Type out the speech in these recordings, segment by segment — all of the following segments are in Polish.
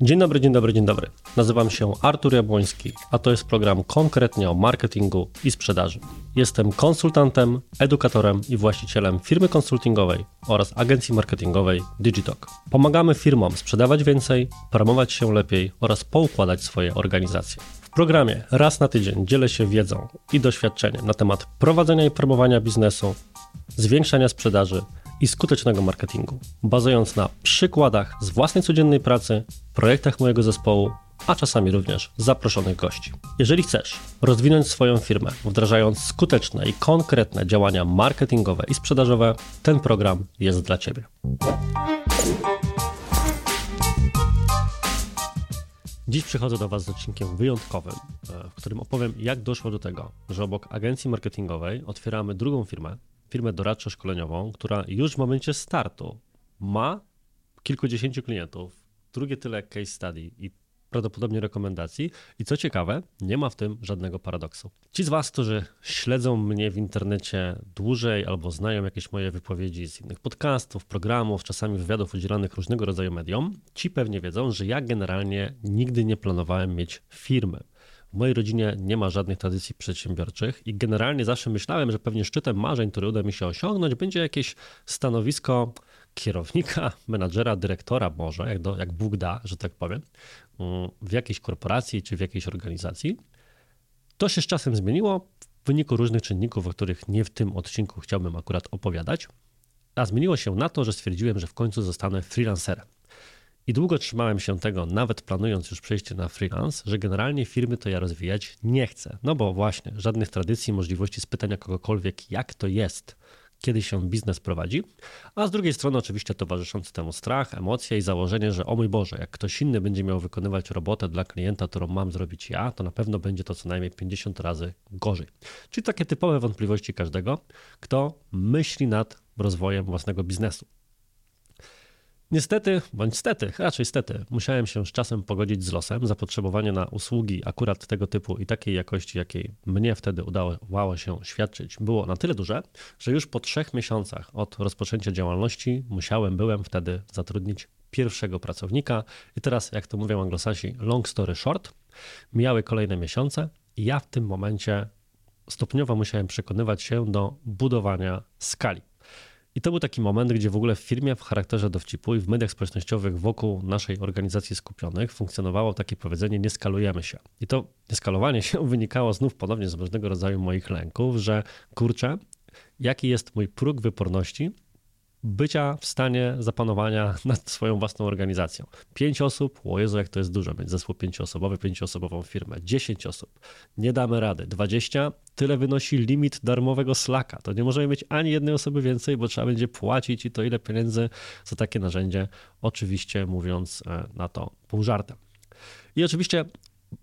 Dzień dobry, dzień dobry, dzień dobry. Nazywam się Artur Jabłoński, a to jest program konkretnie o marketingu i sprzedaży. Jestem konsultantem, edukatorem i właścicielem firmy konsultingowej oraz agencji marketingowej Digitalk. Pomagamy firmom sprzedawać więcej, promować się lepiej oraz poukładać swoje organizacje. W programie raz na tydzień dzielę się wiedzą i doświadczeniem na temat prowadzenia i promowania biznesu, zwiększania sprzedaży i skutecznego marketingu, bazując na przykładach z własnej codziennej pracy, projektach mojego zespołu, a czasami również zaproszonych gości. Jeżeli chcesz rozwinąć swoją firmę, wdrażając skuteczne i konkretne działania marketingowe i sprzedażowe, ten program jest dla Ciebie. Dziś przychodzę do Was z odcinkiem wyjątkowym, e, w którym opowiem, jak doszło do tego, że obok agencji marketingowej otwieramy drugą firmę, firmę doradczo-szkoleniową, która już w momencie startu ma kilkudziesięciu klientów, drugie tyle case study i prawdopodobnie rekomendacji. I co ciekawe, nie ma w tym żadnego paradoksu. Ci z Was, którzy śledzą mnie w internecie dłużej albo znają jakieś moje wypowiedzi z innych podcastów, programów, czasami wywiadów udzielanych różnego rodzaju mediom, ci pewnie wiedzą, że ja generalnie nigdy nie planowałem mieć firmy. W mojej rodzinie nie ma żadnych tradycji przedsiębiorczych i generalnie zawsze myślałem, że pewnie szczytem marzeń, który uda mi się osiągnąć, będzie jakieś stanowisko kierownika, menadżera, dyrektora może, jak, do, jak Bóg da, że tak powiem, mm, w jakiejś korporacji czy w jakiejś organizacji. To się z czasem zmieniło w wyniku różnych czynników, o których nie w tym odcinku chciałbym akurat opowiadać. A zmieniło się na to, że stwierdziłem, że w końcu zostanę freelancerem. I długo trzymałem się tego, nawet planując już przejście na freelance, że generalnie firmy to ja rozwijać nie chcę. No bo właśnie, żadnych tradycji, możliwości spytania kogokolwiek, jak to jest, kiedy się biznes prowadzi, a z drugiej strony oczywiście towarzyszący temu strach, emocje i założenie, że o mój Boże, jak ktoś inny będzie miał wykonywać robotę dla klienta, którą mam zrobić ja, to na pewno będzie to co najmniej 50 razy gorzej. Czyli takie typowe wątpliwości każdego, kto myśli nad rozwojem własnego biznesu. Niestety, bądź stety, raczej stety, musiałem się z czasem pogodzić z losem. Zapotrzebowanie na usługi akurat tego typu i takiej jakości, jakiej mnie wtedy udało się świadczyć, było na tyle duże, że już po trzech miesiącach od rozpoczęcia działalności musiałem, byłem wtedy zatrudnić pierwszego pracownika. I teraz, jak to mówią anglosasi, long story short, mijały kolejne miesiące i ja w tym momencie stopniowo musiałem przekonywać się do budowania skali. I to był taki moment, gdzie w ogóle w firmie w charakterze dowcipu i w mediach społecznościowych wokół naszej organizacji skupionych funkcjonowało takie powiedzenie nie skalujemy się. I to nieskalowanie się wynikało znów ponownie z różnego rodzaju moich lęków, że kurczę, jaki jest mój próg wyporności, bycia w stanie zapanowania nad swoją własną organizacją. Pięć osób, o Jezu, jak to jest dużo mieć zespół pięcioosobowy, pięcioosobową firmę. Dziesięć osób, nie damy rady. Dwadzieścia, tyle wynosi limit darmowego Slacka. To nie możemy mieć ani jednej osoby więcej, bo trzeba będzie płacić i to ile pieniędzy za takie narzędzie, oczywiście mówiąc e, na to pół żartem. I oczywiście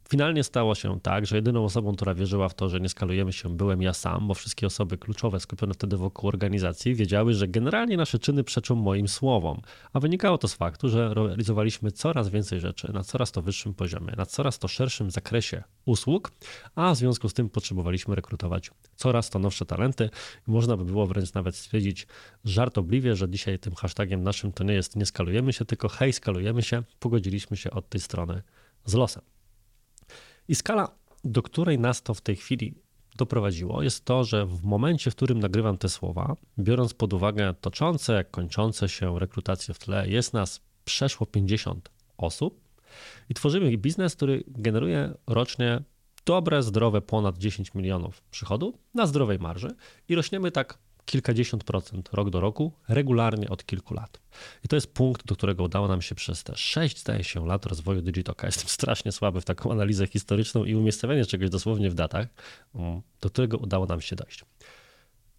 Finalnie stało się tak, że jedyną osobą, która wierzyła w to, że nie skalujemy się, byłem ja sam, bo wszystkie osoby kluczowe skupione wtedy wokół organizacji wiedziały, że generalnie nasze czyny przeczą moim słowom. A wynikało to z faktu, że realizowaliśmy coraz więcej rzeczy na coraz to wyższym poziomie, na coraz to szerszym zakresie usług, a w związku z tym potrzebowaliśmy rekrutować coraz to nowsze talenty. I można by było wręcz nawet stwierdzić żartobliwie, że dzisiaj tym hashtagiem naszym to nie jest nie skalujemy się, tylko hej, skalujemy się, pogodziliśmy się od tej strony z losem. I skala, do której nas to w tej chwili doprowadziło, jest to, że w momencie, w którym nagrywam te słowa, biorąc pod uwagę toczące, kończące się rekrutacje w tle, jest nas przeszło 50 osób i tworzymy biznes, który generuje rocznie dobre, zdrowe ponad 10 milionów przychodu na zdrowej marży i rośniemy tak kilkadziesiąt procent rok do roku, regularnie od kilku lat. I to jest punkt, do którego udało nam się przez te sześć, zdaje się, lat rozwoju Digitoka. Jestem strasznie słaby w taką analizę historyczną i umiejscowienie czegoś dosłownie w datach, mm, do którego udało nam się dojść.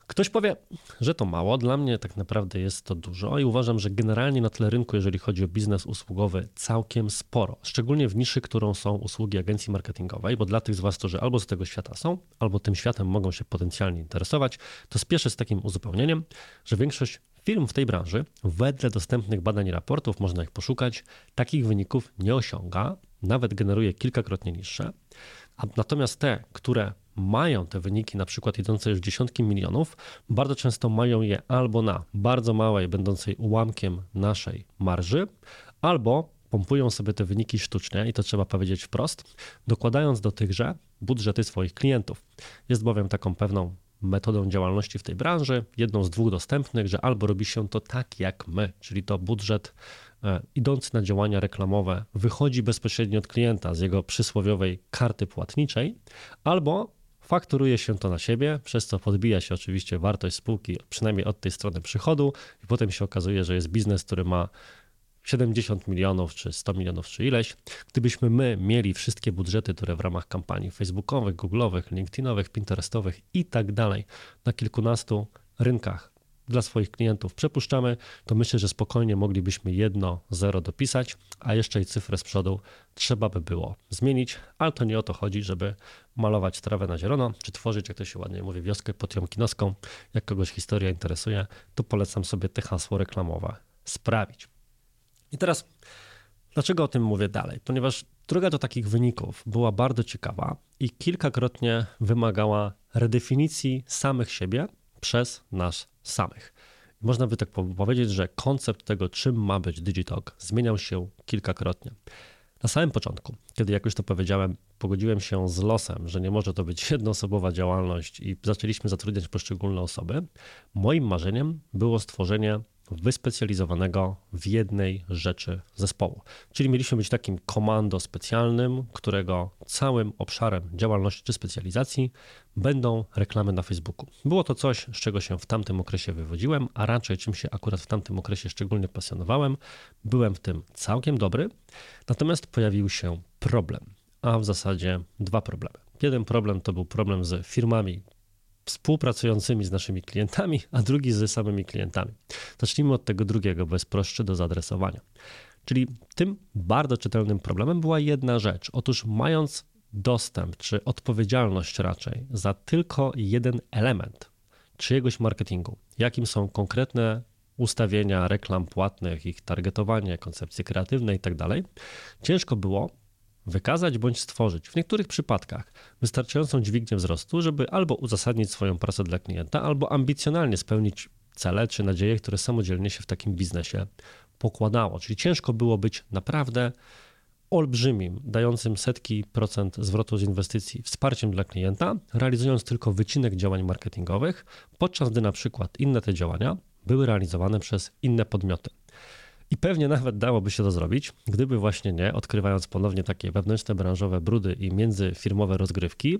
Ktoś powie, że to mało, dla mnie tak naprawdę jest to dużo i uważam, że generalnie na tle rynku, jeżeli chodzi o biznes usługowy, całkiem sporo. Szczególnie w niszy, którą są usługi agencji marketingowej, bo dla tych z Was, którzy albo z tego świata są, albo tym światem mogą się potencjalnie interesować, to spieszę z takim uzupełnieniem, że większość firm w tej branży, wedle dostępnych badań i raportów, można ich poszukać, takich wyników nie osiąga, nawet generuje kilkakrotnie niższe. A natomiast te, które mają te wyniki, na przykład idące już dziesiątki milionów, bardzo często mają je albo na bardzo małej, będącej ułamkiem naszej marży, albo pompują sobie te wyniki sztucznie, i to trzeba powiedzieć wprost, dokładając do tychże budżety swoich klientów. Jest bowiem taką pewną metodą działalności w tej branży, jedną z dwóch dostępnych, że albo robi się to tak jak my, czyli to budżet e, idący na działania reklamowe wychodzi bezpośrednio od klienta z jego przysłowiowej karty płatniczej, albo fakturuje się to na siebie, przez co podbija się oczywiście wartość spółki, przynajmniej od tej strony przychodu, i potem się okazuje, że jest biznes, który ma 70 milionów, czy 100 milionów, czy ileś. Gdybyśmy my mieli wszystkie budżety, które w ramach kampanii facebookowych, google'owych, linkedinowych, pinterestowych i tak dalej na kilkunastu rynkach dla swoich klientów przepuszczamy, to myślę, że spokojnie moglibyśmy jedno, zero dopisać, a jeszcze i cyfrę z przodu trzeba by było zmienić, ale to nie o to chodzi, żeby malować trawę na zielono, czy tworzyć, jak to się ładnie mówi, wioskę potiomkinowską. Jak kogoś historia interesuje, to polecam sobie te hasło reklamowe sprawić. I teraz, dlaczego o tym mówię dalej? Ponieważ droga do takich wyników była bardzo ciekawa i kilkakrotnie wymagała redefinicji samych siebie przez nas samych. Można by tak powiedzieć, że koncept tego, czym ma być Digitalk, zmieniał się kilkakrotnie. Na samym początku, kiedy jak już to powiedziałem, pogodziłem się z losem, że nie może to być jednoosobowa działalność i zaczęliśmy zatrudniać poszczególne osoby, moim marzeniem było stworzenie wyspecjalizowanego w jednej rzeczy zespołu. Czyli mieliśmy być takim komando specjalnym, którego całym obszarem działalności czy specjalizacji będą reklamy na Facebooku. Było to coś, z czego się w tamtym okresie wywodziłem, a raczej czym się akurat w tamtym okresie szczególnie pasjonowałem. Byłem w tym całkiem dobry, natomiast pojawił się problem, a w zasadzie dwa problemy. Jeden problem to był problem z firmami współpracującymi z naszymi klientami, a drugi z samymi klientami. Zacznijmy od tego drugiego, bo jest prostszy do zaadresowania. Czyli tym bardzo czytelnym problemem była jedna rzecz. Otóż mając dostęp, czy odpowiedzialność raczej za tylko jeden element czyjegoś marketingu, jakim są konkretne ustawienia reklam płatnych, ich targetowanie, koncepcje kreatywne itd., tak ciężko było wykazać bądź stworzyć w niektórych przypadkach wystarczającą dźwignię wzrostu, żeby albo uzasadnić swoją pracę dla klienta, albo ambicjonalnie spełnić cele czy nadzieje, które samodzielnie się w takim biznesie pokładało. Czyli ciężko było być naprawdę olbrzymim, dającym setki procent zwrotu z inwestycji wsparciem dla klienta, realizując tylko wycinek działań marketingowych, podczas gdy na przykład inne te działania były realizowane przez inne podmioty. I pewnie nawet dałoby się to zrobić, gdyby właśnie nie, odkrywając ponownie takie wewnętrzne branżowe brudy i międzyfirmowe rozgrywki,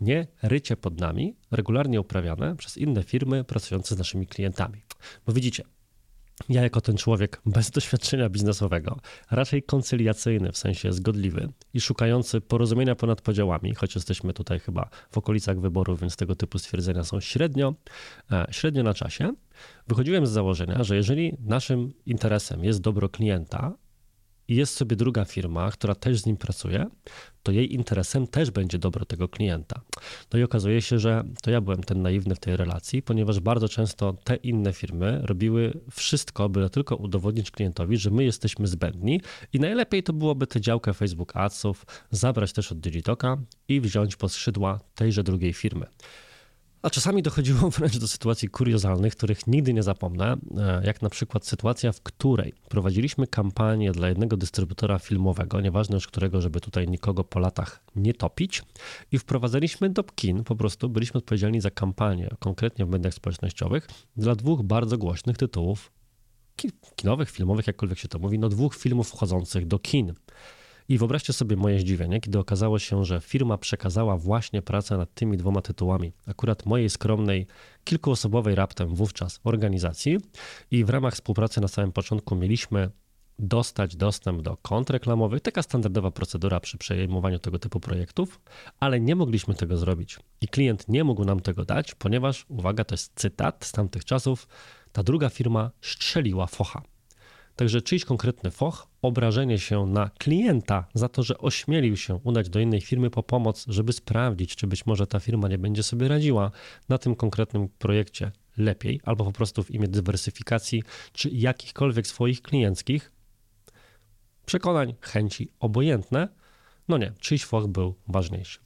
nie rycie pod nami, regularnie uprawiane przez inne firmy pracujące z naszymi klientami. Bo widzicie, ja jako ten człowiek bez doświadczenia biznesowego, raczej koncyliacyjny, w sensie zgodliwy i szukający porozumienia ponad podziałami, choć jesteśmy tutaj chyba w okolicach wyborów, więc tego typu stwierdzenia są średnio, e, średnio na czasie, wychodziłem z założenia, że jeżeli naszym interesem jest dobro klienta, i jest sobie druga firma, która też z nim pracuje, to jej interesem też będzie dobro tego klienta. No i okazuje się, że to ja byłem ten naiwny w tej relacji, ponieważ bardzo często te inne firmy robiły wszystko, by tylko udowodnić klientowi, że my jesteśmy zbędni i najlepiej to byłoby tę działkę Facebook Adsów zabrać też od Digitoka i wziąć pod skrzydła tejże drugiej firmy. A czasami dochodziło wręcz do sytuacji kuriozalnych, których nigdy nie zapomnę, e, jak na przykład sytuacja, w której prowadziliśmy kampanię dla jednego dystrybutora filmowego, nieważne już którego, żeby tutaj nikogo po latach nie topić, i wprowadzaliśmy do kin, po prostu byliśmy odpowiedzialni za kampanię, konkretnie w mediach społecznościowych, dla dwóch bardzo głośnych tytułów kinowych, filmowych, jakkolwiek się to mówi, no dwóch filmów wchodzących do kin. I wyobraźcie sobie moje zdziwienie, kiedy okazało się, że firma przekazała właśnie pracę nad tymi dwoma tytułami, akurat mojej skromnej, kilkuosobowej raptem wówczas organizacji. I w ramach współpracy na samym początku mieliśmy dostać dostęp do kont reklamowych, taka standardowa procedura przy przejmowaniu tego typu projektów, ale nie mogliśmy tego zrobić. I klient nie mógł nam tego dać, ponieważ, uwaga, to jest cytat z tamtych czasów, ta druga firma strzeliła focha. Także czyjś konkretny foch, obrażenie się na klienta za to, że ośmielił się udać do innej firmy po pomoc, żeby sprawdzić, czy być może ta firma nie będzie sobie radziła na tym konkretnym projekcie lepiej, albo po prostu w imię dywersyfikacji, czy jakichkolwiek swoich klienckich przekonań, chęci obojętne. No nie, czyjś foch był ważniejszy.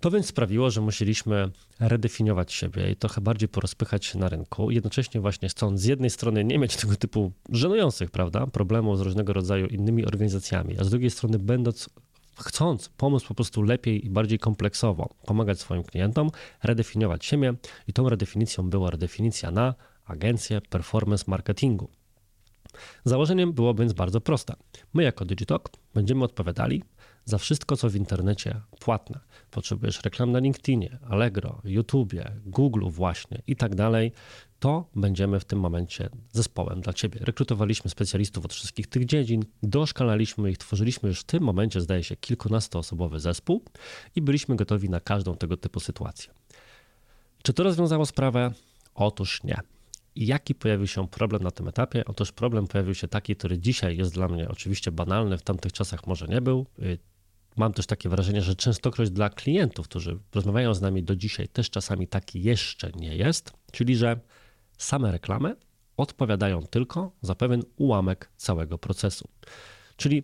To więc sprawiło, że musieliśmy redefiniować siebie i trochę bardziej porozpychać się na rynku, jednocześnie właśnie chcąc z jednej strony nie mieć tego typu żenujących, prawda, problemów z różnego rodzaju innymi organizacjami, a z drugiej strony będąc chcąc pomóc po prostu lepiej i bardziej kompleksowo pomagać swoim klientom, redefiniować siebie i tą redefinicją była redefinicja na agencję performance marketingu. Założeniem było więc bardzo proste. My jako Digitalk będziemy odpowiadali za wszystko, co w internecie płatne. Potrzebujesz reklam na LinkedInie, Allegro, YouTubie, Google właśnie i tak dalej, to będziemy w tym momencie zespołem dla Ciebie. Rekrutowaliśmy specjalistów od wszystkich tych dziedzin, doszkalaliśmy ich, tworzyliśmy już w tym momencie, zdaje się, kilkunastoosobowy zespół i byliśmy gotowi na każdą tego typu sytuację. Czy to rozwiązało sprawę? Otóż nie. I jaki pojawił się problem na tym etapie? Otóż problem pojawił się taki, który dzisiaj jest dla mnie oczywiście banalny, w tamtych czasach może nie był. Mam też takie wrażenie, że częstokroć dla klientów, którzy rozmawiają z nami do dzisiaj, też czasami taki jeszcze nie jest, czyli że same reklamy odpowiadają tylko za pewien ułamek całego procesu. Czyli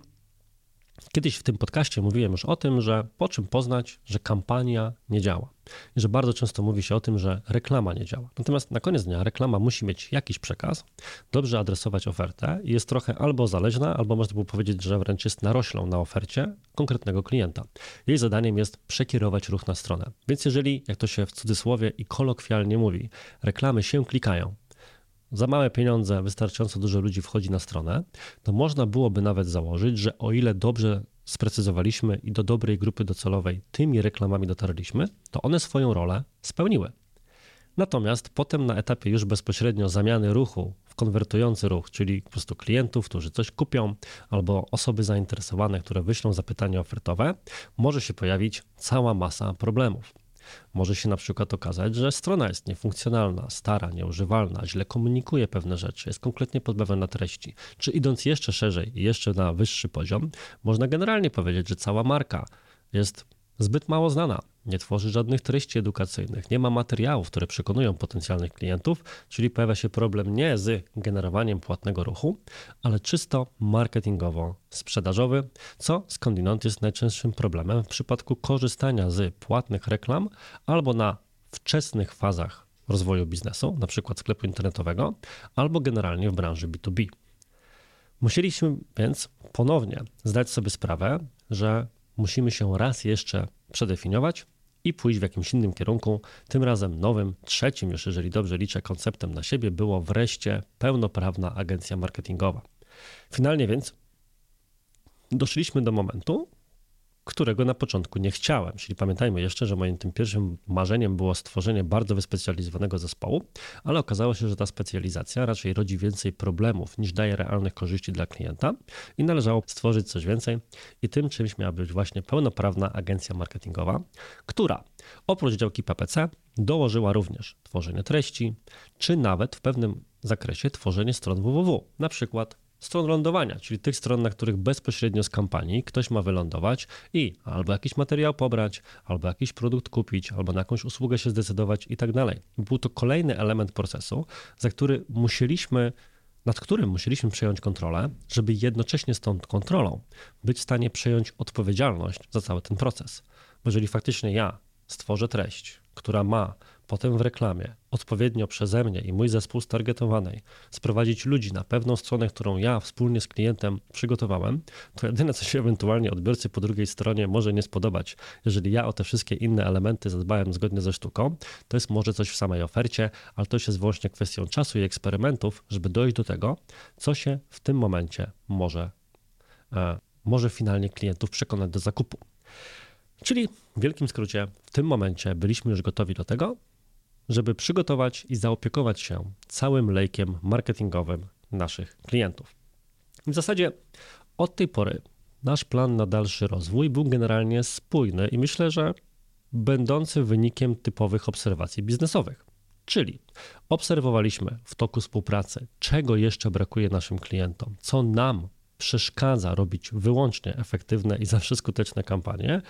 Kiedyś w tym podcaście mówiłem już o tym, że po czym poznać, że kampania nie działa. I że bardzo często mówi się o tym, że reklama nie działa. Natomiast na koniec dnia reklama musi mieć jakiś przekaz, dobrze adresować ofertę i jest trochę albo zależna, albo można by powiedzieć, że wręcz jest naroślą na ofercie konkretnego klienta. Jej zadaniem jest przekierować ruch na stronę. Więc jeżeli, jak to się w cudzysłowie i kolokwialnie mówi, reklamy się klikają, za małe pieniądze wystarczająco dużo ludzi wchodzi na stronę, to można byłoby nawet założyć, że o ile dobrze sprecyzowaliśmy i do dobrej grupy docelowej tymi reklamami dotarliśmy, to one swoją rolę spełniły. Natomiast potem na etapie już bezpośrednio zamiany ruchu w konwertujący ruch, czyli po prostu klientów, którzy coś kupią, albo osoby zainteresowane, które wyślą zapytanie ofertowe, może się pojawić cała masa problemów. Może się na przykład okazać, że strona jest niefunkcjonalna, stara, nieużywalna, źle komunikuje pewne rzeczy, jest kompletnie pozbawiona treści. Czy idąc jeszcze szerzej i jeszcze na wyższy poziom, można generalnie powiedzieć, że cała marka jest zbyt mało znana, nie tworzy żadnych treści edukacyjnych, nie ma materiałów, które przekonują potencjalnych klientów, czyli pojawia się problem nie z generowaniem płatnego ruchu, ale czysto marketingowo-sprzedażowy, co skądinąd jest najczęstszym problemem w przypadku korzystania z płatnych reklam albo na wczesnych fazach rozwoju biznesu, przykład sklepu internetowego, albo generalnie w branży B2B. Musieliśmy więc ponownie zdać sobie sprawę, że musimy się raz jeszcze przedefiniować i pójść w jakimś innym kierunku, tym razem nowym, trzecim już, jeżeli dobrze liczę, konceptem na siebie było wreszcie pełnoprawna agencja marketingowa. Finalnie więc doszliśmy do momentu, którego na początku nie chciałem. Czyli pamiętajmy jeszcze, że moim tym pierwszym marzeniem było stworzenie bardzo wyspecjalizowanego zespołu, ale okazało się, że ta specjalizacja raczej rodzi więcej problemów niż daje realnych korzyści dla klienta i należało stworzyć coś więcej i tym czymś miała być właśnie pełnoprawna agencja marketingowa, która oprócz działki PPC dołożyła również tworzenie treści, czy nawet w pewnym zakresie tworzenie stron www, na przykład stron lądowania, czyli tych stron, na których bezpośrednio z kampanii ktoś ma wylądować i albo jakiś materiał pobrać, albo jakiś produkt kupić, albo na jakąś usługę się zdecydować i tak dalej. Był to kolejny element procesu, za który musieliśmy nad którym musieliśmy przejąć kontrolę, żeby jednocześnie z tą kontrolą być w stanie przejąć odpowiedzialność za cały ten proces. Bo jeżeli faktycznie ja stworzę treść, która ma potem w reklamie odpowiednio przeze mnie i mój zespół stargetowanej sprowadzić ludzi na pewną stronę, którą ja wspólnie z klientem przygotowałem, to jedyne, co się ewentualnie odbiorcy po drugiej stronie może nie spodobać, jeżeli ja o te wszystkie inne elementy zadbałem zgodnie ze sztuką, to jest może coś w samej ofercie, ale to jest wyłącznie kwestią czasu i eksperymentów, żeby dojść do tego, co się w tym momencie może, e, może finalnie klientów przekonać do zakupu. Czyli w wielkim skrócie, w tym momencie byliśmy już gotowi do tego, żeby przygotować i zaopiekować się całym lejkiem marketingowym naszych klientów. W zasadzie od tej pory nasz plan na dalszy rozwój był generalnie spójny i myślę, że będący wynikiem typowych obserwacji biznesowych. Czyli obserwowaliśmy w toku współpracy, czego jeszcze brakuje naszym klientom, co nam przeszkadza robić wyłącznie efektywne i zawsze skuteczne kampanie,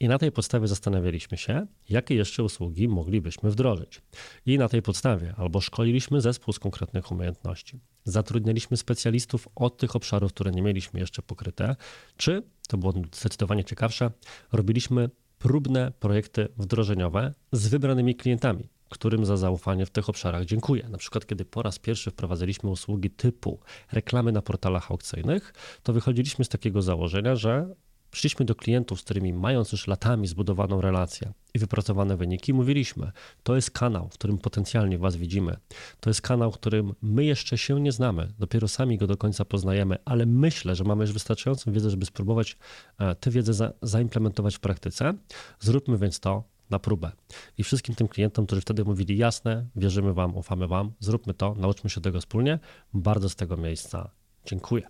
i na tej podstawie zastanawialiśmy się, jakie jeszcze usługi moglibyśmy wdrożyć. I na tej podstawie albo szkoliliśmy zespół z konkretnych umiejętności, zatrudnialiśmy specjalistów od tych obszarów, które nie mieliśmy jeszcze pokryte, czy, to było zdecydowanie ciekawsze, robiliśmy próbne projekty wdrożeniowe z wybranymi klientami, którym za zaufanie w tych obszarach dziękuję. Na przykład, kiedy po raz pierwszy wprowadziliśmy usługi typu reklamy na portalach aukcyjnych, to wychodziliśmy z takiego założenia, że Przyszliśmy do klientów, z którymi mając już latami zbudowaną relację i wypracowane wyniki, mówiliśmy: To jest kanał, w którym potencjalnie Was widzimy. To jest kanał, w którym my jeszcze się nie znamy, dopiero sami go do końca poznajemy, ale myślę, że mamy już wystarczającą wiedzę, żeby spróbować e, tę wiedzę za, zaimplementować w praktyce. Zróbmy więc to na próbę. I wszystkim tym klientom, którzy wtedy mówili: Jasne, wierzymy Wam, ufamy Wam, zróbmy to, nauczmy się tego wspólnie, bardzo z tego miejsca dziękuję.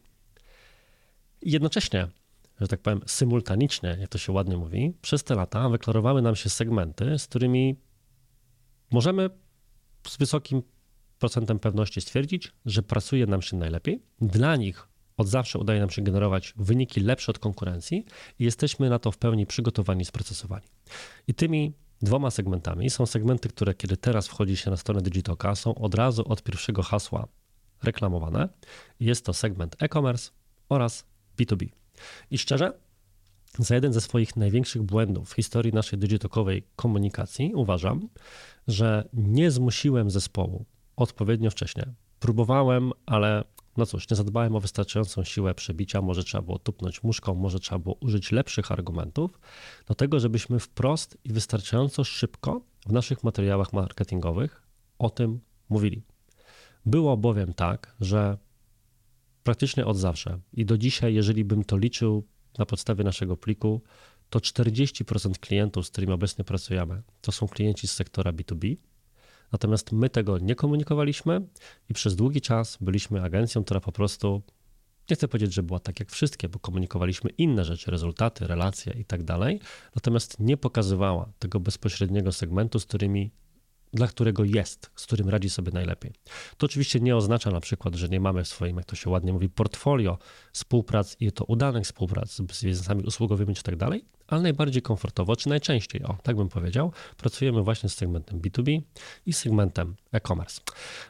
I jednocześnie że tak powiem, symultanicznie, jak to się ładnie mówi, przez te lata wyklarowały nam się segmenty, z którymi możemy z wysokim procentem pewności stwierdzić, że pracuje nam się najlepiej. Dla nich od zawsze udaje nam się generować wyniki lepsze od konkurencji i jesteśmy na to w pełni przygotowani, sprocesowani. I tymi dwoma segmentami są segmenty, które kiedy teraz wchodzi się na stronę Digitoka, są od razu od pierwszego hasła reklamowane. Jest to segment e-commerce oraz B2B. I szczerze, za jeden ze swoich największych błędów w historii naszej digitokowej komunikacji uważam, że nie zmusiłem zespołu odpowiednio wcześnie. Próbowałem, ale no cóż, nie zadbałem o wystarczającą siłę przebicia, może trzeba było tupnąć muszką, może trzeba było użyć lepszych argumentów, do tego, żebyśmy wprost i wystarczająco szybko w naszych materiałach marketingowych o tym mówili. Było bowiem tak, że praktycznie od zawsze. I do dzisiaj, jeżeli bym to liczył na podstawie naszego pliku, to 40% klientów, z którymi obecnie pracujemy, to są klienci z sektora B2B. Natomiast my tego nie komunikowaliśmy i przez długi czas byliśmy agencją, która po prostu, nie chcę powiedzieć, że była tak jak wszystkie, bo komunikowaliśmy inne rzeczy, rezultaty, relacje i tak dalej, natomiast nie pokazywała tego bezpośredniego segmentu, z którymi dla którego jest, z którym radzi sobie najlepiej. To oczywiście nie oznacza na przykład, że nie mamy w swoim, jak to się ładnie mówi, portfolio współprac i to udanych współprac z biznesami usługowymi czy tak dalej, ale najbardziej komfortowo, czy najczęściej, o, tak bym powiedział, pracujemy właśnie z segmentem B2B i segmentem e-commerce.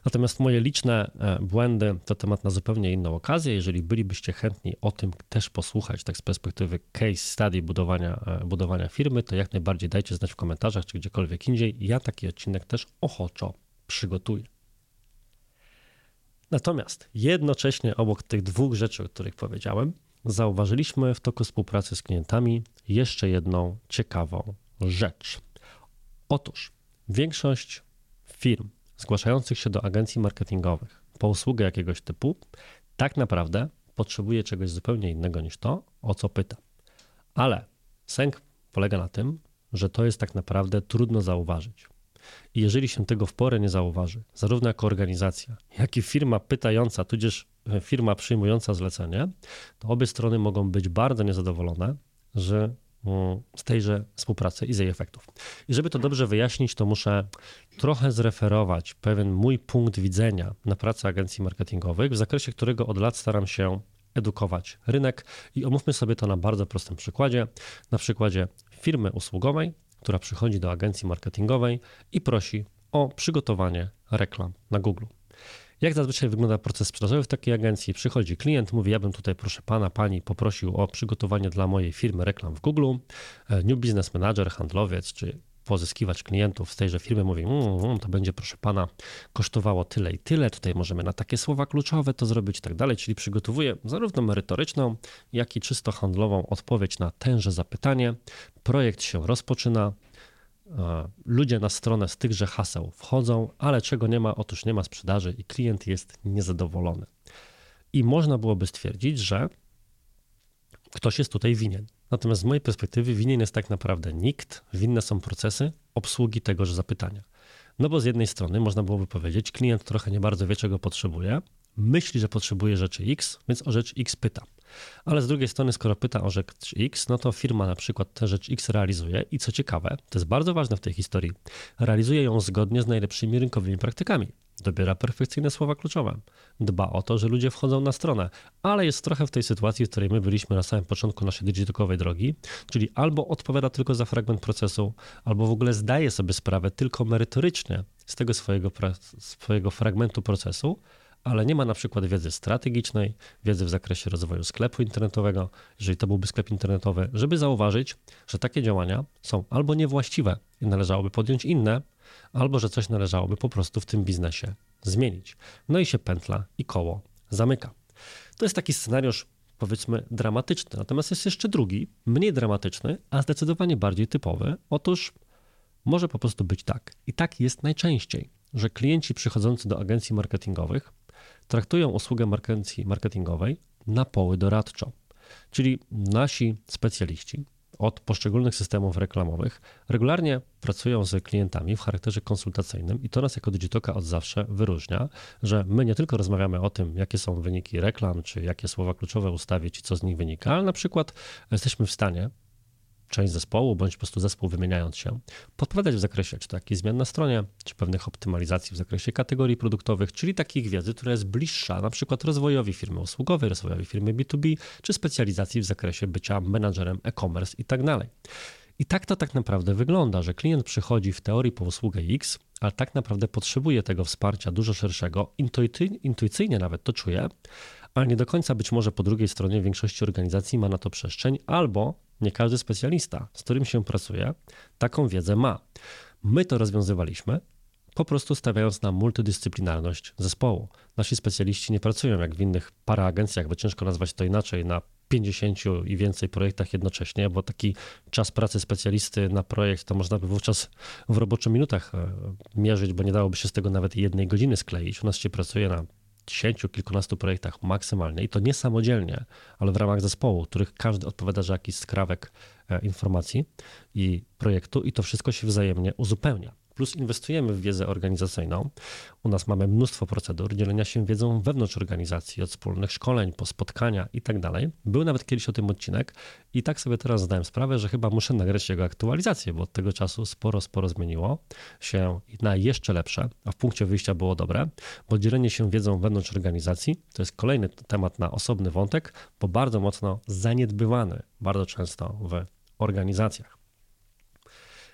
Natomiast moje liczne e, błędy to temat na zupełnie inną okazję. Jeżeli bylibyście chętni o tym też posłuchać, tak z perspektywy case study budowania, e, budowania firmy, to jak najbardziej dajcie znać w komentarzach, czy gdziekolwiek indziej. Ja taki odcinek też ochoczo przygotuję. Natomiast jednocześnie obok tych dwóch rzeczy, o których powiedziałem, zauważyliśmy w toku współpracy z klientami jeszcze jedną ciekawą rzecz. Otóż większość firm zgłaszających się do agencji marketingowych po usługę jakiegoś typu tak naprawdę potrzebuje czegoś zupełnie innego niż to, o co pyta. Ale sęk polega na tym, że to jest tak naprawdę trudno zauważyć. I jeżeli się tego w porę nie zauważy, zarówno jako organizacja, jak i firma pytająca, tudzież firma przyjmująca zlecenie, to obie strony mogą być bardzo niezadowolone, że mm, z tejże współpracy i z jej efektów. I żeby to dobrze wyjaśnić, to muszę trochę zreferować pewien mój punkt widzenia na pracę agencji marketingowych, w zakresie którego od lat staram się edukować rynek i omówmy sobie to na bardzo prostym przykładzie, na przykładzie firmy usługowej, która przychodzi do agencji marketingowej i prosi o przygotowanie reklam na Google. Jak zazwyczaj wygląda proces sprzedażowy w takiej agencji? Przychodzi klient, mówi: Ja bym tutaj, proszę pana, pani, poprosił o przygotowanie dla mojej firmy reklam w Google. E, New Business Manager, handlowiec czy pozyskiwać klientów z tejże firmy mówi, mm, mm, to będzie proszę pana kosztowało tyle i tyle, tutaj możemy na takie słowa kluczowe to zrobić i tak dalej, czyli przygotowuje zarówno merytoryczną, jak i czysto handlową odpowiedź na tenże zapytanie. Projekt się rozpoczyna, ludzie na stronę z tychże haseł wchodzą, ale czego nie ma, otóż nie ma sprzedaży i klient jest niezadowolony. I można byłoby stwierdzić, że ktoś jest tutaj winien. Natomiast z mojej perspektywy winien jest tak naprawdę nikt, winne są procesy obsługi tegoż zapytania. No bo z jednej strony można byłoby powiedzieć, klient trochę nie bardzo wie, czego potrzebuje, myśli, że potrzebuje rzeczy X, więc o rzecz X pyta. Ale z drugiej strony, skoro pyta o rzecz X, no to firma na przykład tę rzecz X realizuje i co ciekawe, to jest bardzo ważne w tej historii, realizuje ją zgodnie z najlepszymi rynkowymi praktykami. Dobiera perfekcyjne słowa kluczowe, dba o to, że ludzie wchodzą na stronę, ale jest trochę w tej sytuacji, w której my byliśmy na samym początku naszej digitokowej drogi, czyli albo odpowiada tylko za fragment procesu, albo w ogóle zdaje sobie sprawę tylko merytorycznie z tego swojego, swojego fragmentu procesu, ale nie ma na przykład wiedzy strategicznej, wiedzy w zakresie rozwoju sklepu internetowego, jeżeli to byłby sklep internetowy, żeby zauważyć, że takie działania są albo niewłaściwe i należałoby podjąć inne, albo że coś należałoby po prostu w tym biznesie zmienić. No i się pętla i koło zamyka. To jest taki scenariusz powiedzmy dramatyczny. Natomiast jest jeszcze drugi, mniej dramatyczny, a zdecydowanie bardziej typowy. Otóż może po prostu być tak. I tak jest najczęściej, że klienci przychodzący do agencji marketingowych traktują usługę marketingowej na poły doradczo. Czyli nasi specjaliści od poszczególnych systemów reklamowych regularnie pracują z klientami w charakterze konsultacyjnym i to nas jako Digitoka od zawsze wyróżnia, że my nie tylko rozmawiamy o tym, jakie są wyniki reklam, czy jakie słowa kluczowe ustawić i co z nich wynika, ale na przykład jesteśmy w stanie część zespołu, bądź po prostu zespół wymieniając się, podpowiadać w zakresie czy takiej zmian na stronie, czy pewnych optymalizacji w zakresie kategorii produktowych, czyli takich wiedzy, która jest bliższa na przykład rozwojowi firmy usługowej, rozwojowi firmy B2B, czy specjalizacji w zakresie bycia menadżerem e-commerce i tak dalej. I tak to tak naprawdę wygląda, że klient przychodzi w teorii po usługę X, ale tak naprawdę potrzebuje tego wsparcia dużo szerszego, intuicyjnie nawet to czuje, ale nie do końca być może po drugiej stronie większości organizacji ma na to przestrzeń, albo nie każdy specjalista, z którym się pracuje, taką wiedzę ma. My to rozwiązywaliśmy, po prostu stawiając na multidyscyplinarność zespołu. Nasi specjaliści nie pracują jak w innych paraagencjach, bo ciężko nazwać to inaczej, na 50 i więcej projektach jednocześnie, bo taki czas pracy specjalisty na projekt to można by wówczas w roboczych minutach e, mierzyć, bo nie dałoby się z tego nawet jednej godziny skleić. U nas się pracuje na dziesięciu, kilkunastu projektach maksymalnie i to nie samodzielnie, ale w ramach zespołu, których każdy odpowiada za jakiś skrawek e, informacji i projektu i to wszystko się wzajemnie uzupełnia plus inwestujemy w wiedzę organizacyjną. U nas mamy mnóstwo procedur dzielenia się wiedzą wewnątrz organizacji, od wspólnych szkoleń po spotkania i tak dalej. Był nawet kiedyś o tym odcinek i tak sobie teraz zdałem sprawę, że chyba muszę nagrać jego aktualizację, bo od tego czasu sporo, sporo zmieniło się na jeszcze lepsze, a w punkcie wyjścia było dobre, bo dzielenie się wiedzą wewnątrz organizacji to jest kolejny temat na osobny wątek, bo bardzo mocno zaniedbywany bardzo często w organizacjach.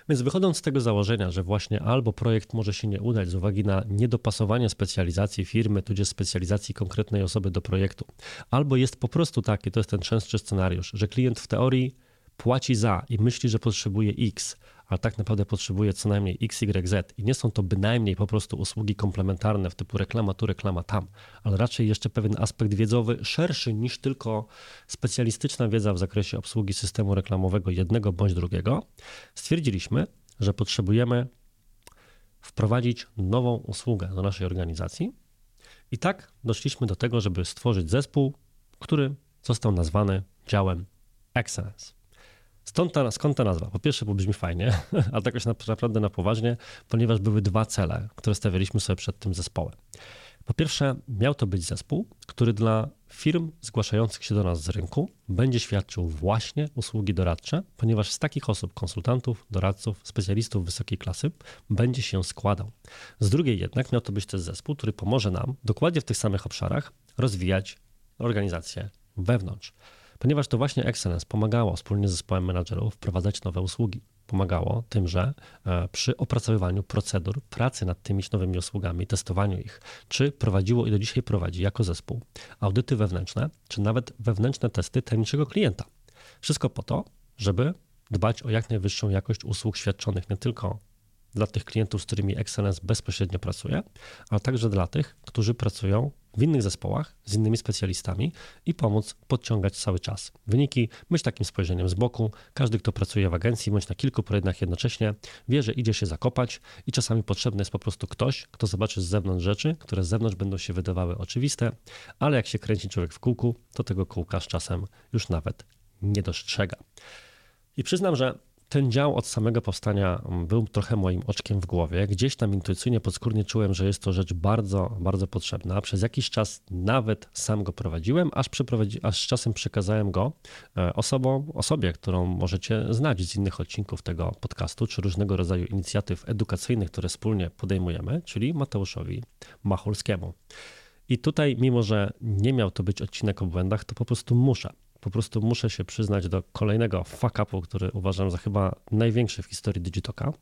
Więc wychodząc z tego założenia, że właśnie albo projekt może się nie udać z uwagi na niedopasowanie specjalizacji firmy, tudzież specjalizacji konkretnej osoby do projektu, albo jest po prostu taki, to jest ten częstszy scenariusz, że klient w teorii płaci za i myśli, że potrzebuje X, ale tak naprawdę potrzebuje co najmniej X, Y, Z i nie są to bynajmniej po prostu usługi komplementarne w typu reklama tu, reklama tam, ale raczej jeszcze pewien aspekt wiedzowy szerszy niż tylko specjalistyczna wiedza w zakresie obsługi systemu reklamowego jednego bądź drugiego, stwierdziliśmy, że potrzebujemy wprowadzić nową usługę do naszej organizacji. I tak doszliśmy do tego, żeby stworzyć zespół, który został nazwany działem Excellence. Stąd ta, skąd ta nazwa? Po pierwsze, bo brzmi fajnie, ale tak naprawdę na poważnie, ponieważ były dwa cele, które stawialiśmy sobie przed tym zespołem. Po pierwsze, miał to być zespół, który dla firm zgłaszających się do nas z rynku będzie świadczył właśnie usługi doradcze, ponieważ z takich osób, konsultantów, doradców, specjalistów wysokiej klasy, będzie się składał. Z drugiej jednak miał to być też zespół, który pomoże nam dokładnie w tych samych obszarach rozwijać organizację wewnątrz ponieważ to właśnie Excellence pomagało wspólnie z zespołem menadżerów wprowadzać nowe usługi. Pomagało tym, że e, przy opracowywaniu procedur pracy nad tymi nowymi usługami, testowaniu ich, czy prowadziło i do dzisiaj prowadzi jako zespół audyty wewnętrzne, czy nawet wewnętrzne testy tajemniczego klienta. Wszystko po to, żeby dbać o jak najwyższą jakość usług świadczonych nie tylko dla tych klientów, z którymi Excellence bezpośrednio pracuje, ale także dla tych, którzy pracują w innych zespołach z innymi specjalistami i pomóc podciągać cały czas. Wyniki, myśl takim spojrzeniem z boku. Każdy, kto pracuje w agencji bądź na kilku projektach jednocześnie, wie, że idzie się zakopać i czasami potrzebny jest po prostu ktoś, kto zobaczy z zewnątrz rzeczy, które z zewnątrz będą się wydawały oczywiste, ale jak się kręci człowiek w kółku, to tego kółka z czasem już nawet nie dostrzega. I przyznam, że ten dział od samego powstania mm, był trochę moim oczkiem w głowie. Gdzieś tam intuicyjnie, podskórnie czułem, że jest to rzecz bardzo, bardzo potrzebna. Przez jakiś czas nawet sam go prowadziłem, aż, aż z czasem przekazałem go e, osobom, osobie, którą możecie znać z innych odcinków tego podcastu, czy różnego rodzaju inicjatyw edukacyjnych, które wspólnie podejmujemy, czyli Mateuszowi Machulskiemu. I tutaj, mimo że nie miał to być odcinek o błędach, to po prostu muszę po prostu muszę się przyznać do kolejnego fuck-upu, który uważam za chyba największy w historii Digitoka.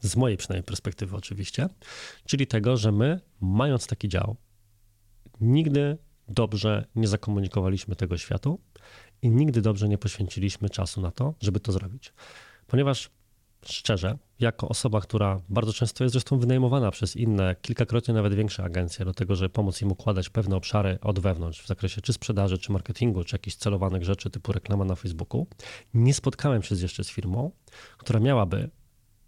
Z mojej przynajmniej perspektywy oczywiście, czyli tego, że my, mając taki dział, nigdy dobrze nie zakomunikowaliśmy tego światu i nigdy dobrze nie poświęciliśmy czasu na to, żeby to zrobić. Ponieważ szczerze, jako osoba, która bardzo często jest zresztą wynajmowana przez inne, kilkakrotnie nawet większe agencje do tego, żeby pomóc im układać pewne obszary od wewnątrz w zakresie czy sprzedaży, czy marketingu, czy jakichś celowanych rzeczy typu reklama na Facebooku, nie spotkałem się jeszcze z firmą, która miałaby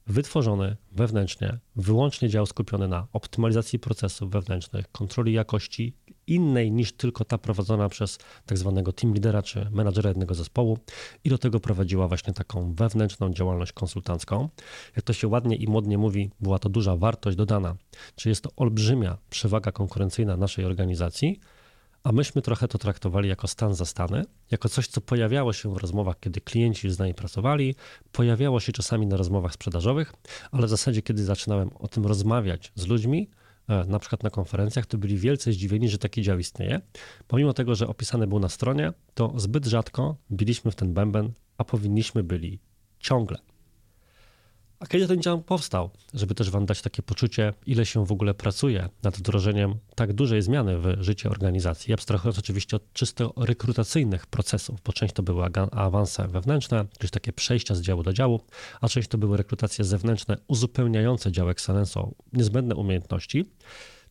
wytworzony wewnętrznie, wyłącznie dział skupiony na optymalizacji procesów wewnętrznych, kontroli jakości innej niż tylko ta prowadzona przez tak zwanego team leadera czy menadżera jednego zespołu. I do tego prowadziła właśnie taką wewnętrzną działalność konsultancką. Jak to się ładnie i modnie mówi, była to duża wartość dodana, czy jest to olbrzymia przewaga konkurencyjna naszej organizacji, a myśmy trochę to traktowali jako stan zastany, jako coś, co pojawiało się w rozmowach, kiedy klienci z nami pracowali, pojawiało się czasami na rozmowach sprzedażowych, ale w zasadzie, kiedy zaczynałem o tym rozmawiać z ludźmi, na przykład na konferencjach, to byli wielce zdziwieni, że taki dział istnieje. Pomimo tego, że opisany był na stronie, to zbyt rzadko biliśmy w ten bęben, a powinniśmy byli ciągle. A kiedy ten dział powstał? Żeby też Wam dać takie poczucie, ile się w ogóle pracuje nad wdrożeniem tak dużej zmiany w życie organizacji, abstrahując oczywiście od czysto rekrutacyjnych procesów, bo część to były awanse wewnętrzne, czyli takie przejścia z działu do działu, a część to były rekrutacje zewnętrzne uzupełniające dział Excellence o niezbędne umiejętności,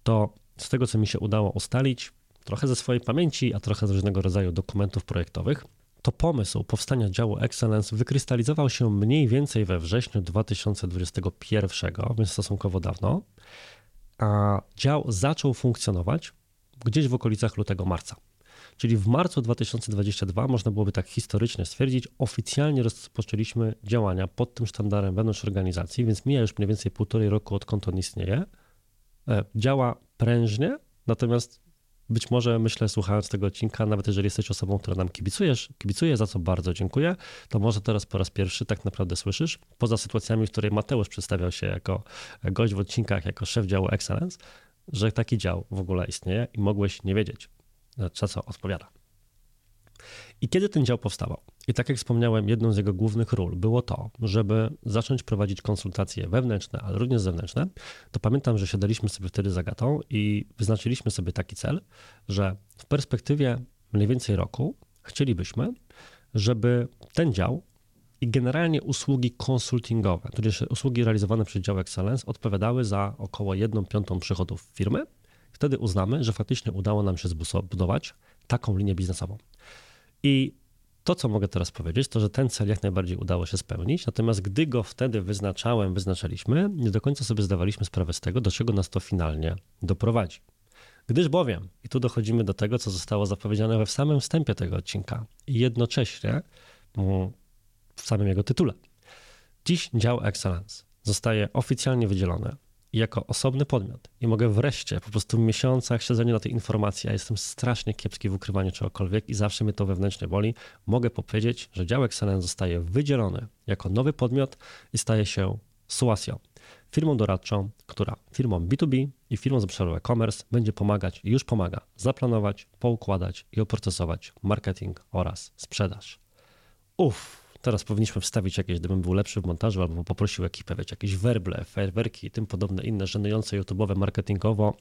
to z tego, co mi się udało ustalić, trochę ze swojej pamięci, a trochę z różnego rodzaju dokumentów projektowych, to pomysł powstania działu Excellence wykrystalizował się mniej więcej we wrześniu 2021, więc stosunkowo dawno, a dział zaczął funkcjonować gdzieś w okolicach lutego-marca. Czyli w marcu 2022 można byłoby tak historycznie stwierdzić, oficjalnie rozpoczęliśmy działania pod tym sztandarem wewnątrz organizacji, więc mija już mniej więcej półtorej roku, odkąd on istnieje. E, działa prężnie, natomiast być może myślę, słuchając tego odcinka, nawet jeżeli jesteś osobą, która nam kibicujesz, kibicuje, za co bardzo dziękuję, to może teraz po raz pierwszy tak naprawdę słyszysz, poza sytuacjami, w której Mateusz przedstawiał się jako gość w odcinkach, jako szef działu Excellence, że taki dział w ogóle istnieje i mogłeś nie wiedzieć, za co odpowiada. I kiedy ten dział powstawał? I tak jak wspomniałem, jedną z jego głównych ról było to, żeby zacząć prowadzić konsultacje wewnętrzne, ale również zewnętrzne, to pamiętam, że siadaliśmy sobie wtedy za gatą i wyznaczyliśmy sobie taki cel, że w perspektywie mniej więcej roku chcielibyśmy, żeby ten dział i generalnie usługi konsultingowe, tudzież usługi realizowane przez dział Excellence odpowiadały za około 1 piątą przychodów firmy. Wtedy uznamy, że faktycznie udało nam się zbudować taką linię biznesową. I to, co mogę teraz powiedzieć, to że ten cel jak najbardziej udało się spełnić, natomiast gdy go wtedy wyznaczałem, wyznaczaliśmy, nie do końca sobie zdawaliśmy sprawę z tego, do czego nas to finalnie doprowadzi. Gdyż bowiem, i tu dochodzimy do tego, co zostało zapowiedziane we w samym wstępie tego odcinka i jednocześnie mm, w samym jego tytule. Dziś dział Excellence zostaje oficjalnie wydzielony jako osobny podmiot i mogę wreszcie po prostu w miesiącach siedzenia na tej informacji, a jestem strasznie kiepski w ukrywaniu czegokolwiek i zawsze mnie to wewnętrznie boli, mogę powiedzieć, że dział Excellence zostaje wydzielony jako nowy podmiot i staje się Suasio, firmą doradczą, która firmą B2B i firmą z obszaru e-commerce będzie pomagać i już pomaga zaplanować, poukładać i oprocesować marketing oraz sprzedaż. Uff, Teraz powinniśmy wstawić jakieś, gdybym był lepszy w montażu, albo poprosił ekipę, wiecie, jakieś werble, fajerwerki i tym podobne inne żenujące YouTube'owe, marketingowo,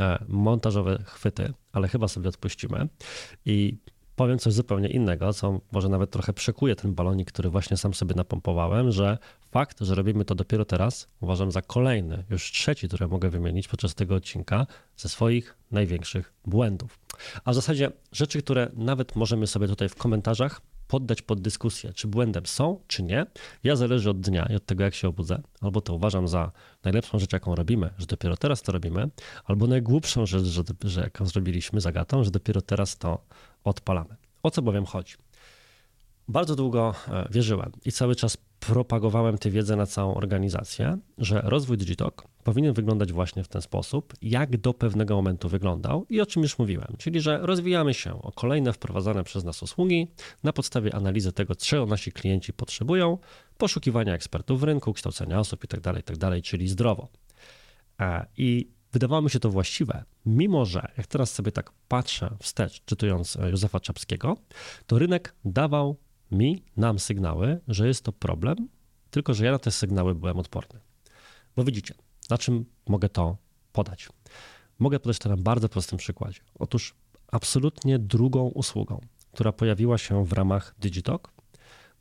e, montażowe chwyty, ale chyba sobie odpuścimy. I powiem coś zupełnie innego, co może nawet trochę przekuje ten balonik, który właśnie sam sobie napompowałem, że fakt, że robimy to dopiero teraz, uważam za kolejny, już trzeci, który mogę wymienić podczas tego odcinka, ze swoich największych błędów. A w zasadzie rzeczy, które nawet możemy sobie tutaj w komentarzach poddać pod dyskusję, czy błędem są, czy nie. Ja zależy od dnia i od tego, jak się obudzę. Albo to uważam za najlepszą rzecz, jaką robimy, że dopiero teraz to robimy, albo najgłupszą rzecz, że, że jaką zrobiliśmy zagatą, że dopiero teraz to odpalamy. O co bowiem chodzi? Bardzo długo e, wierzyłem i cały czas propagowałem tę wiedzę na całą organizację, że rozwój Digitalk powinien wyglądać właśnie w ten sposób, jak do pewnego momentu wyglądał i o czym już mówiłem, czyli że rozwijamy się o kolejne wprowadzane przez nas usługi na podstawie analizy tego, czego nasi klienci potrzebują, poszukiwania ekspertów w rynku, kształcenia osób itd., tak itd., tak czyli zdrowo. E, I wydawało mi się to właściwe, mimo że jak teraz sobie tak patrzę wstecz, czytując Józefa Czapskiego, to rynek dawał mi, nam sygnały, że jest to problem, tylko że ja na te sygnały byłem odporny. Bo widzicie, na czym mogę to podać? Mogę podać to na bardzo prostym przykładzie. Otóż absolutnie drugą usługą, która pojawiła się w ramach Digitalk,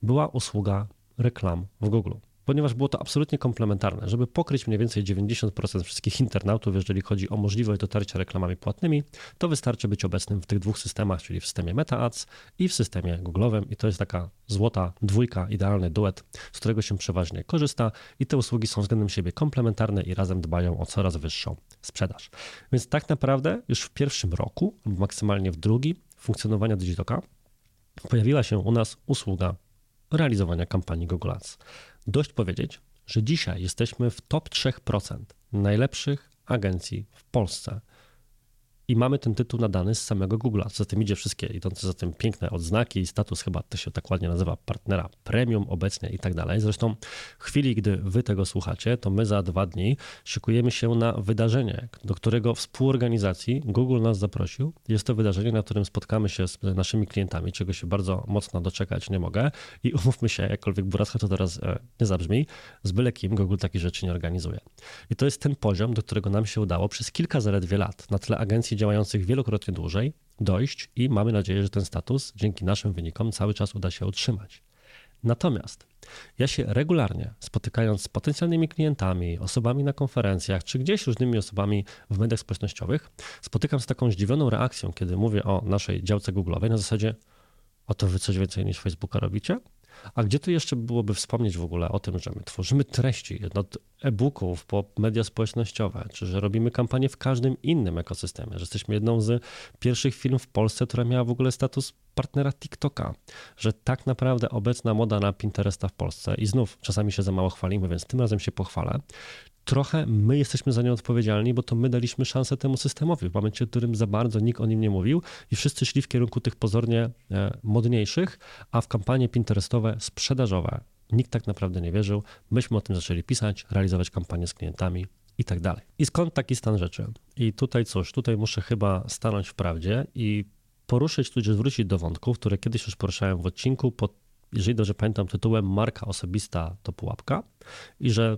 była usługa reklam w Google ponieważ było to absolutnie komplementarne. Żeby pokryć mniej więcej 90% wszystkich internautów, jeżeli chodzi o możliwość dotarcia reklamami płatnymi, to wystarczy być obecnym w tych dwóch systemach, czyli w systemie Meta Ads i w systemie Google'owym i to jest taka złota dwójka, idealny duet, z którego się przeważnie korzysta i te usługi są względem siebie komplementarne i razem dbają o coraz wyższą sprzedaż. Więc tak naprawdę już w pierwszym roku, lub maksymalnie w drugim funkcjonowania Digitoka pojawiła się u nas usługa realizowania kampanii Google Ads. Dość powiedzieć, że dzisiaj jesteśmy w top 3% najlepszych agencji w Polsce i mamy ten tytuł nadany z samego Google'a. Co za tym idzie wszystkie idące za tym piękne odznaki i status, chyba to się tak ładnie nazywa, partnera premium obecnie i tak dalej. Zresztą w chwili, gdy wy tego słuchacie, to my za dwa dni szykujemy się na wydarzenie, do którego współorganizacji Google nas zaprosił. Jest to wydarzenie, na którym spotkamy się z naszymi klientami, czego się bardzo mocno doczekać nie mogę i umówmy się, jakkolwiek buracka to teraz e, nie zabrzmi, z byle kim Google takich rzeczy nie organizuje. I to jest ten poziom, do którego nam się udało przez kilka zaledwie lat na tle agencji działających wielokrotnie dłużej dojść i mamy nadzieję, że ten status dzięki naszym wynikom cały czas uda się utrzymać. Natomiast ja się regularnie spotykając z potencjalnymi klientami, osobami na konferencjach, czy gdzieś różnymi osobami w mediach społecznościowych, spotykam z taką zdziwioną reakcją, kiedy mówię o naszej działce Google'owej na zasadzie, o to wy coś więcej niż Facebooka robicie? A gdzie tu jeszcze byłoby wspomnieć w ogóle o tym, że my tworzymy treści od e-booków po media społecznościowe, czy że robimy kampanię w każdym innym ekosystemie, że jesteśmy jedną z pierwszych firm w Polsce, która miała w ogóle status partnera TikToka, że tak naprawdę obecna moda na Pinteresta w Polsce i znów czasami się za mało chwalimy, więc tym razem się pochwalę, trochę my jesteśmy za nią odpowiedzialni, bo to my daliśmy szansę temu systemowi w momencie, w którym za bardzo nikt o nim nie mówił i wszyscy szli w kierunku tych pozornie e, modniejszych, a w kampanie pinterestowe sprzedażowe nikt tak naprawdę nie wierzył. Myśmy o tym zaczęli pisać, realizować kampanię z klientami i tak dalej. I skąd taki stan rzeczy? I tutaj cóż, tutaj muszę chyba stanąć w prawdzie i poruszyć, tudzież wrócić do wątków, które kiedyś już poruszałem w odcinku pod, jeżeli dobrze pamiętam, tytułem Marka osobista to pułapka i że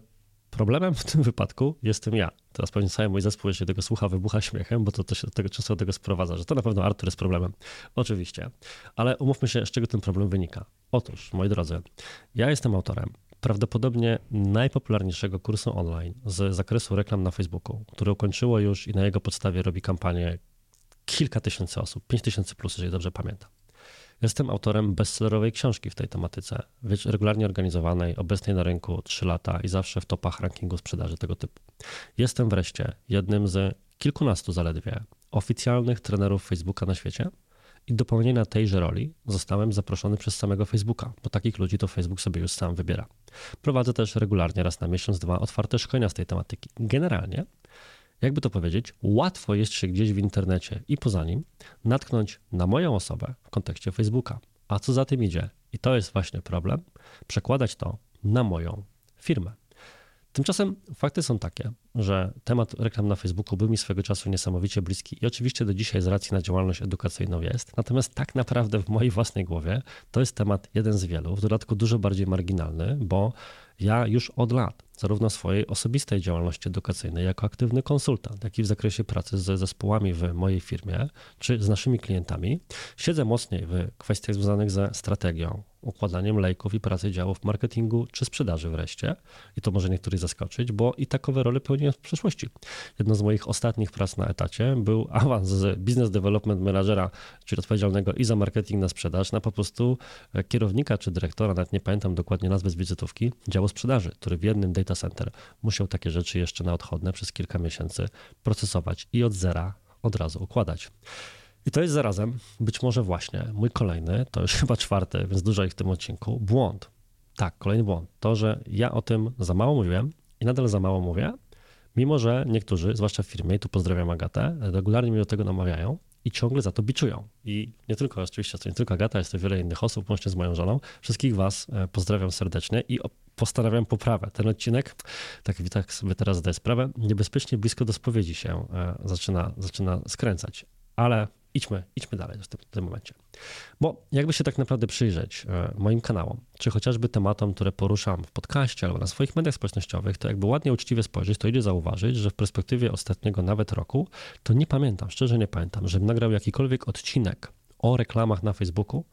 Problemem w tym wypadku jestem ja. Teraz pewnie cały mój zespół, jeśli tego słucha, wybucha śmiechem, bo to, to się do tego, często do tego sprowadza, że to na pewno Artur jest problemem. Oczywiście. Ale umówmy się, z czego ten problem wynika. Otóż, moi drodzy, ja jestem autorem prawdopodobnie najpopularniejszego kursu online z zakresu reklam na Facebooku, które ukończyło już i na jego podstawie robi kampanię kilka tysięcy osób, pięć tysięcy plus, jeżeli dobrze pamiętam. Jestem autorem bestsellerowej książki w tej tematyce, regularnie organizowanej, obecnej na rynku 3 lata i zawsze w topach rankingu sprzedaży tego typu. Jestem wreszcie jednym z kilkunastu zaledwie oficjalnych trenerów Facebooka na świecie i do pełnienia tejże roli zostałem zaproszony przez samego Facebooka, bo takich ludzi to Facebook sobie już sam wybiera. Prowadzę też regularnie raz na miesiąc dwa otwarte szkolenia z tej tematyki. Generalnie jakby to powiedzieć, łatwo jest się gdzieś w internecie i poza nim natknąć na moją osobę w kontekście Facebooka. A co za tym idzie, i to jest właśnie problem, przekładać to na moją firmę. Tymczasem fakty są takie, że temat reklam na Facebooku był mi swego czasu niesamowicie bliski i oczywiście do dzisiaj z racji na działalność edukacyjną jest. Natomiast tak naprawdę w mojej własnej głowie to jest temat jeden z wielu, w dodatku dużo bardziej marginalny, bo ja już od lat, zarówno swojej osobistej działalności edukacyjnej jako aktywny konsultant, jak i w zakresie pracy ze zespołami w mojej firmie czy z naszymi klientami, siedzę mocniej w kwestiach związanych ze strategią, układaniem lejków i pracy działów marketingu czy sprzedaży wreszcie. I to może niektórych zaskoczyć, bo i takowe role pełniłem w przeszłości. Jedną z moich ostatnich prac na etacie był awans z Business Development Managera, czyli odpowiedzialnego i za marketing na sprzedaż, na po prostu kierownika czy dyrektora, nawet nie pamiętam dokładnie nazwy z wizytówki, działu sprzedaży, który w jednym data center musiał takie rzeczy jeszcze na odchodne przez kilka miesięcy procesować i od zera od razu układać. I to jest zarazem być może właśnie mój kolejny, to już chyba czwarty, więc dużo ich w tym odcinku, błąd. Tak, kolejny błąd. To, że ja o tym za mało mówiłem i nadal za mało mówię, mimo że niektórzy, zwłaszcza w firmie, i tu pozdrawiam Agatę, regularnie mnie do tego namawiają i ciągle za to biczują. I nie tylko, oczywiście, to nie tylko Agata, jest to wiele innych osób, łącznie z moją żoną. Wszystkich Was e, pozdrawiam serdecznie i postanawiam poprawę. Ten odcinek, tak, tak sobie teraz zdaję sprawę, niebezpiecznie blisko do spowiedzi się e, zaczyna, zaczyna skręcać. Ale idźmy, idźmy dalej w tym, w tym momencie. Bo jakby się tak naprawdę przyjrzeć e, moim kanałom, czy chociażby tematom, które poruszam w podcaście albo na swoich mediach społecznościowych, to jakby ładnie, uczciwie spojrzeć, to idzie zauważyć, że w perspektywie ostatniego nawet roku, to nie pamiętam, szczerze nie pamiętam, żebym nagrał jakikolwiek odcinek o reklamach na Facebooku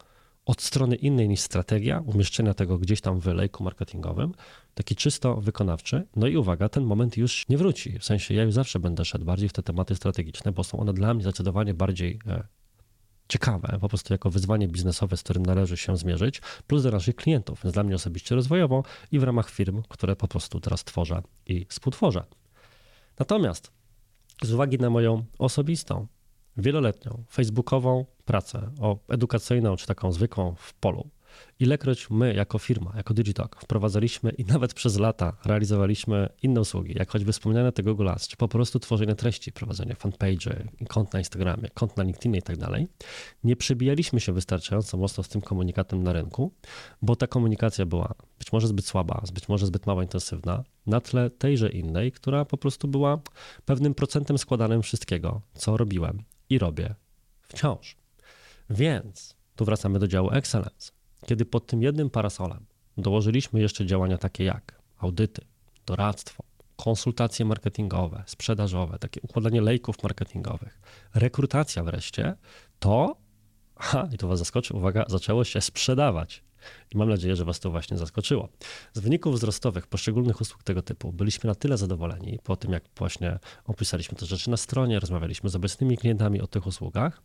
od strony innej niż strategia umieszczenia tego gdzieś tam w lejku marketingowym, taki czysto wykonawczy. No i uwaga, ten moment już nie wróci. W sensie ja już zawsze będę szedł bardziej w te tematy strategiczne, bo są one dla mnie zdecydowanie bardziej e, ciekawe, po prostu jako wyzwanie biznesowe, z którym należy się zmierzyć, plus dla naszych klientów, więc dla mnie osobiście rozwojowo i w ramach firm, które po prostu teraz tworzę i współtworzę. Natomiast z uwagi na moją osobistą, wieloletnią, facebookową pracę o edukacyjną czy taką zwykłą w polu, Ilekroć my jako firma, jako Digitalk wprowadzaliśmy i nawet przez lata realizowaliśmy inne usługi, jak choćby wspomniane te Google Ads, czy po prostu tworzenie treści, prowadzenie fanpage, kont na Instagramie, kont na LinkedInie i tak dalej, nie przebijaliśmy się wystarczająco mocno z tym komunikatem na rynku, bo ta komunikacja była być może zbyt słaba, być może zbyt mało intensywna, na tle tejże innej, która po prostu była pewnym procentem składanym wszystkiego, co robiłem i robię wciąż. Więc tu wracamy do działu Excellence. Kiedy pod tym jednym parasolem dołożyliśmy jeszcze działania takie jak audyty, doradztwo, konsultacje marketingowe, sprzedażowe, takie układanie lejków marketingowych, rekrutacja wreszcie, to, ha, i to Was zaskoczy, uwaga, zaczęło się sprzedawać. I mam nadzieję, że Was to właśnie zaskoczyło. Z wyników wzrostowych poszczególnych usług tego typu byliśmy na tyle zadowoleni po tym, jak właśnie opisaliśmy te rzeczy na stronie, rozmawialiśmy z obecnymi klientami o tych usługach,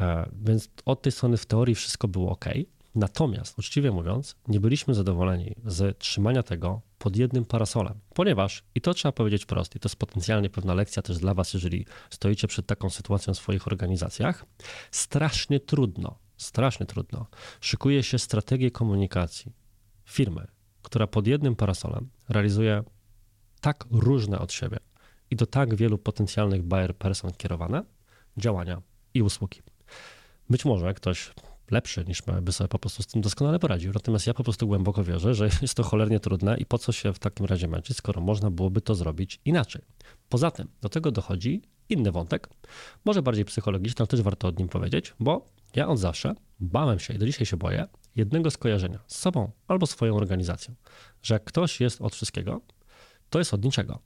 e, więc od tej strony w teorii wszystko było ok. Natomiast, uczciwie mówiąc, nie byliśmy zadowoleni z trzymania tego pod jednym parasolem, ponieważ, i to trzeba powiedzieć wprost, i to jest potencjalnie pewna lekcja też dla Was, jeżeli stoicie przed taką sytuacją w swoich organizacjach, strasznie trudno, strasznie trudno szykuje się strategię komunikacji firmy, która pod jednym parasolem realizuje tak różne od siebie i do tak wielu potencjalnych buyer person kierowane działania i usługi. Być może ktoś lepszy niż by sobie po prostu z tym doskonale poradził. Natomiast ja po prostu głęboko wierzę, że jest to cholernie trudne i po co się w takim razie męczyć, skoro można byłoby to zrobić inaczej. Poza tym do tego dochodzi inny wątek, może bardziej psychologiczny, ale też warto o nim powiedzieć, bo ja od zawsze bałem się i do dzisiaj się boję jednego skojarzenia z sobą albo swoją organizacją, że jak ktoś jest od wszystkiego, to jest od niczego.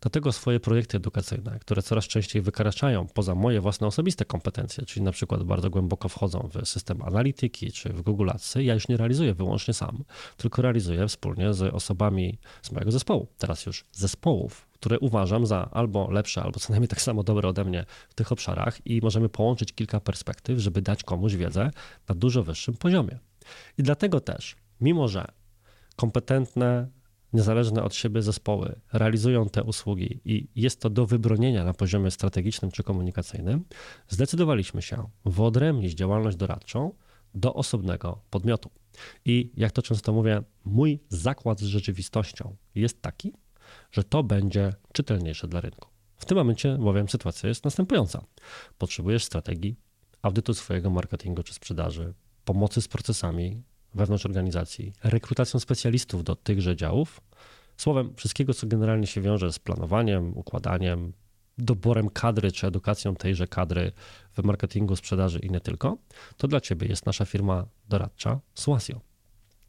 Dlatego swoje projekty edukacyjne, które coraz częściej wykraczają poza moje własne osobiste kompetencje, czyli na przykład bardzo głęboko wchodzą w system analityki czy w Google ja już nie realizuję wyłącznie sam, tylko realizuję wspólnie z osobami z mojego zespołu, teraz już zespołów, które uważam za albo lepsze, albo co najmniej tak samo dobre ode mnie w tych obszarach i możemy połączyć kilka perspektyw, żeby dać komuś wiedzę na dużo wyższym poziomie. I dlatego też, mimo że kompetentne niezależne od siebie zespoły realizują te usługi i jest to do wybronienia na poziomie strategicznym czy komunikacyjnym, zdecydowaliśmy się wyodrębnić działalność doradczą do osobnego podmiotu. I jak to często mówię, mój zakład z rzeczywistością jest taki, że to będzie czytelniejsze dla rynku. W tym momencie bowiem sytuacja jest następująca. Potrzebujesz strategii, audytu swojego marketingu czy sprzedaży, pomocy z procesami, wewnątrz organizacji, rekrutacją specjalistów do tychże działów, słowem wszystkiego, co generalnie się wiąże z planowaniem, układaniem, doborem kadry czy edukacją tejże kadry w marketingu, sprzedaży i nie tylko, to dla Ciebie jest nasza firma doradcza Suasio.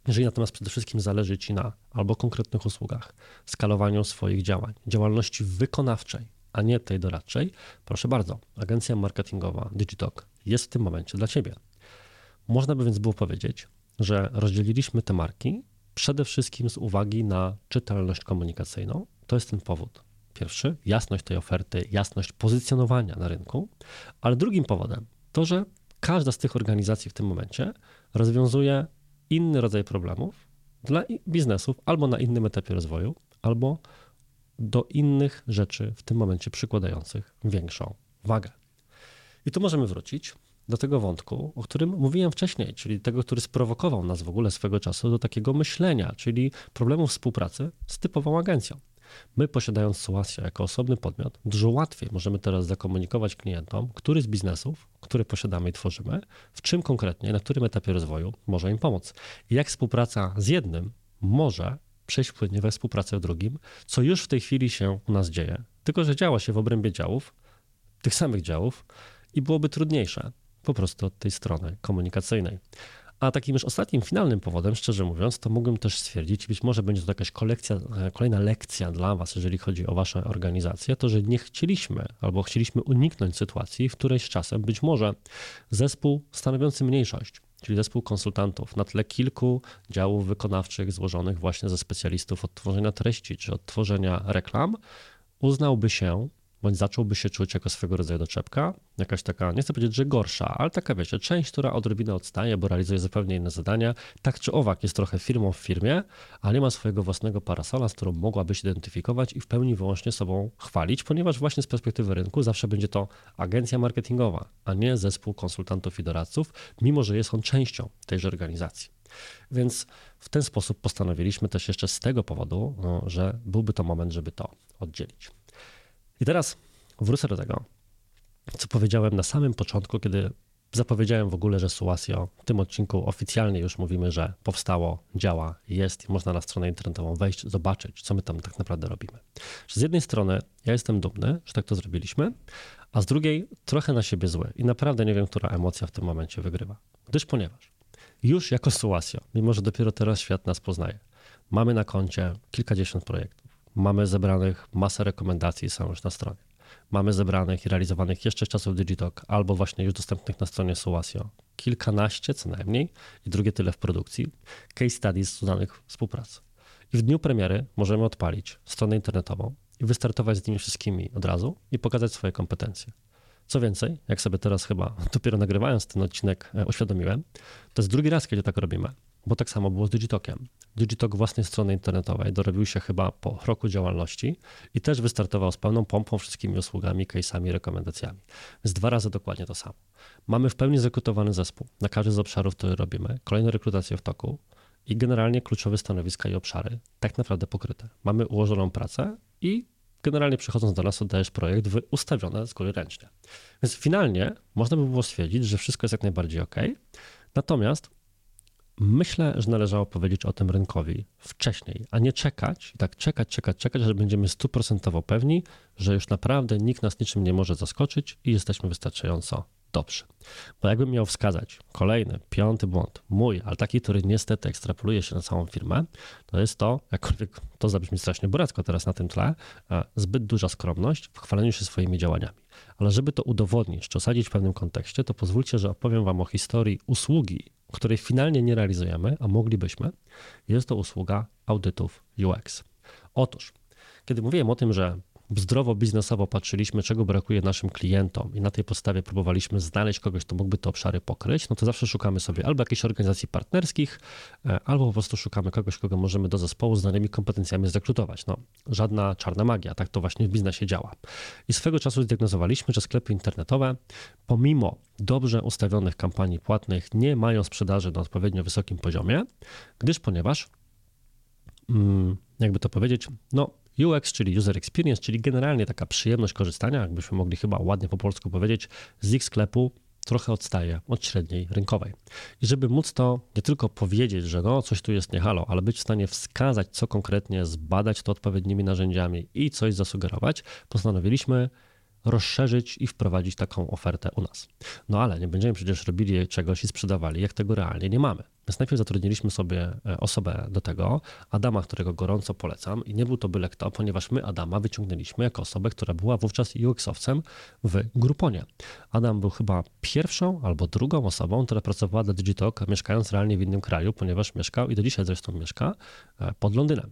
Jeżeli natomiast przede wszystkim zależy Ci na albo konkretnych usługach, skalowaniu swoich działań, działalności wykonawczej, a nie tej doradczej, proszę bardzo, agencja marketingowa Digitalk jest w tym momencie dla Ciebie. Można by więc było powiedzieć, że rozdzieliliśmy te marki przede wszystkim z uwagi na czytelność komunikacyjną. To jest ten powód. Pierwszy, jasność tej oferty, jasność pozycjonowania na rynku, ale drugim powodem to, że każda z tych organizacji w tym momencie rozwiązuje inny rodzaj problemów dla biznesów albo na innym etapie rozwoju, albo do innych rzeczy w tym momencie przykładających większą wagę. I tu możemy wrócić do tego wątku, o którym mówiłem wcześniej, czyli tego, który sprowokował nas w ogóle swego czasu do takiego myślenia, czyli problemu współpracy z typową agencją. My, posiadając Suasia jako osobny podmiot, dużo łatwiej możemy teraz zakomunikować klientom, który z biznesów, które posiadamy i tworzymy, w czym konkretnie, na którym etapie rozwoju może im pomóc. I jak współpraca z jednym może przejść płynnie we współpracę z drugim, co już w tej chwili się u nas dzieje. Tylko, że działa się w obrębie działów, tych samych działów, i byłoby trudniejsze po prostu od tej strony komunikacyjnej. A takim już ostatnim, finalnym powodem, szczerze mówiąc, to mógłbym też stwierdzić, być może będzie to jakaś kolekcja, e, kolejna lekcja dla Was, jeżeli chodzi o Wasze organizacje, to że nie chcieliśmy albo chcieliśmy uniknąć sytuacji, w której z czasem być może zespół stanowiący mniejszość, czyli zespół konsultantów na tle kilku działów wykonawczych złożonych właśnie ze specjalistów od tworzenia treści czy od tworzenia reklam, uznałby się bądź zacząłby się czuć jako swego rodzaju doczepka, jakaś taka, nie chcę powiedzieć, że gorsza, ale taka, wiecie, część, która odrobinę odstaje, bo realizuje zupełnie inne zadania, tak czy owak jest trochę firmą w firmie, ale nie ma swojego własnego parasola, z którą mogłaby się identyfikować i w pełni wyłącznie sobą chwalić, ponieważ właśnie z perspektywy rynku zawsze będzie to agencja marketingowa, a nie zespół konsultantów i doradców, mimo że jest on częścią tejże organizacji. Więc w ten sposób postanowiliśmy też jeszcze z tego powodu, no, że byłby to moment, żeby to oddzielić. I teraz wrócę do tego, co powiedziałem na samym początku, kiedy zapowiedziałem w ogóle, że Suasio w tym odcinku oficjalnie już mówimy, że powstało, działa, jest i można na stronę internetową wejść, zobaczyć, co my tam tak naprawdę robimy. z jednej strony ja jestem dumny, że tak to zrobiliśmy, a z drugiej trochę na siebie zły i naprawdę nie wiem, która emocja w tym momencie wygrywa. Gdyż ponieważ już jako Suasio, mimo że dopiero teraz świat nas poznaje, mamy na koncie kilkadziesiąt projektów, Mamy zebranych masę rekomendacji, są już na stronie. Mamy zebranych i realizowanych jeszcze z czasów Digitalk, albo właśnie już dostępnych na stronie Suasio. Kilkanaście co najmniej i drugie tyle w produkcji. Case studies z udanych współprac. I w dniu premiery możemy odpalić stronę internetową i wystartować z nimi wszystkimi od razu i pokazać swoje kompetencje. Co więcej, jak sobie teraz chyba dopiero nagrywając ten odcinek e, uświadomiłem, to jest drugi raz, kiedy tak robimy bo tak samo było z Digitokiem. Digitok własnej strony internetowej dorobił się chyba po roku działalności i też wystartował z pełną pompą wszystkimi usługami, case'ami, rekomendacjami. Więc dwa razy dokładnie to samo. Mamy w pełni zrekrutowany zespół na każdy z obszarów, który robimy, kolejne rekrutacje w toku i generalnie kluczowe stanowiska i obszary tak naprawdę pokryte. Mamy ułożoną pracę i generalnie przychodząc do nas oddajesz projekt ustawione z góry ręcznie. Więc finalnie można by było stwierdzić, że wszystko jest jak najbardziej ok. Natomiast Myślę, że należało powiedzieć o tym rynkowi wcześniej, a nie czekać, tak czekać, czekać, czekać, że będziemy stuprocentowo pewni, że już naprawdę nikt nas niczym nie może zaskoczyć i jesteśmy wystarczająco dobrzy. Bo jakbym miał wskazać kolejny, piąty błąd, mój, ale taki, który niestety ekstrapoluje się na całą firmę, to jest to, jakkolwiek to zabrzmi strasznie buracko teraz na tym tle, zbyt duża skromność w chwaleniu się swoimi działaniami. Ale żeby to udowodnić, czy osadzić w pewnym kontekście, to pozwólcie, że opowiem Wam o historii usługi, której finalnie nie realizujemy, a moglibyśmy. Jest to usługa audytów UX. Otóż, kiedy mówiłem o tym, że zdrowo biznesowo patrzyliśmy, czego brakuje naszym klientom i na tej podstawie próbowaliśmy znaleźć kogoś, kto mógłby te obszary pokryć, no to zawsze szukamy sobie albo jakichś organizacji partnerskich, e, albo po prostu szukamy kogoś, kogo możemy do zespołu z danymi kompetencjami zrekrutować. No, żadna czarna magia, tak to właśnie w biznesie działa. I swego czasu zdiagnozowaliśmy, że sklepy internetowe, pomimo dobrze ustawionych kampanii płatnych, nie mają sprzedaży na odpowiednio wysokim poziomie, gdyż ponieważ mm, jakby to powiedzieć, no UX, czyli User Experience, czyli generalnie taka przyjemność korzystania, jakbyśmy mogli chyba ładnie po polsku powiedzieć, z ich sklepu trochę odstaje od średniej rynkowej. I żeby móc to nie tylko powiedzieć, że no coś tu jest nie halo, ale być w stanie wskazać, co konkretnie, zbadać to odpowiednimi narzędziami i coś zasugerować, postanowiliśmy rozszerzyć i wprowadzić taką ofertę u nas. No ale nie będziemy przecież robili czegoś i sprzedawali, jak tego realnie nie mamy. Więc najpierw zatrudniliśmy sobie e, osobę do tego, Adama, którego gorąco polecam i nie był to byle kto, ponieważ my Adama wyciągnęliśmy jako osobę, która była wówczas UX-owcem w Gruponie. Adam był chyba pierwszą albo drugą osobą, która pracowała dla Digitalk, mieszkając realnie w innym kraju, ponieważ mieszkał i do dzisiaj zresztą mieszka e, pod Londynem.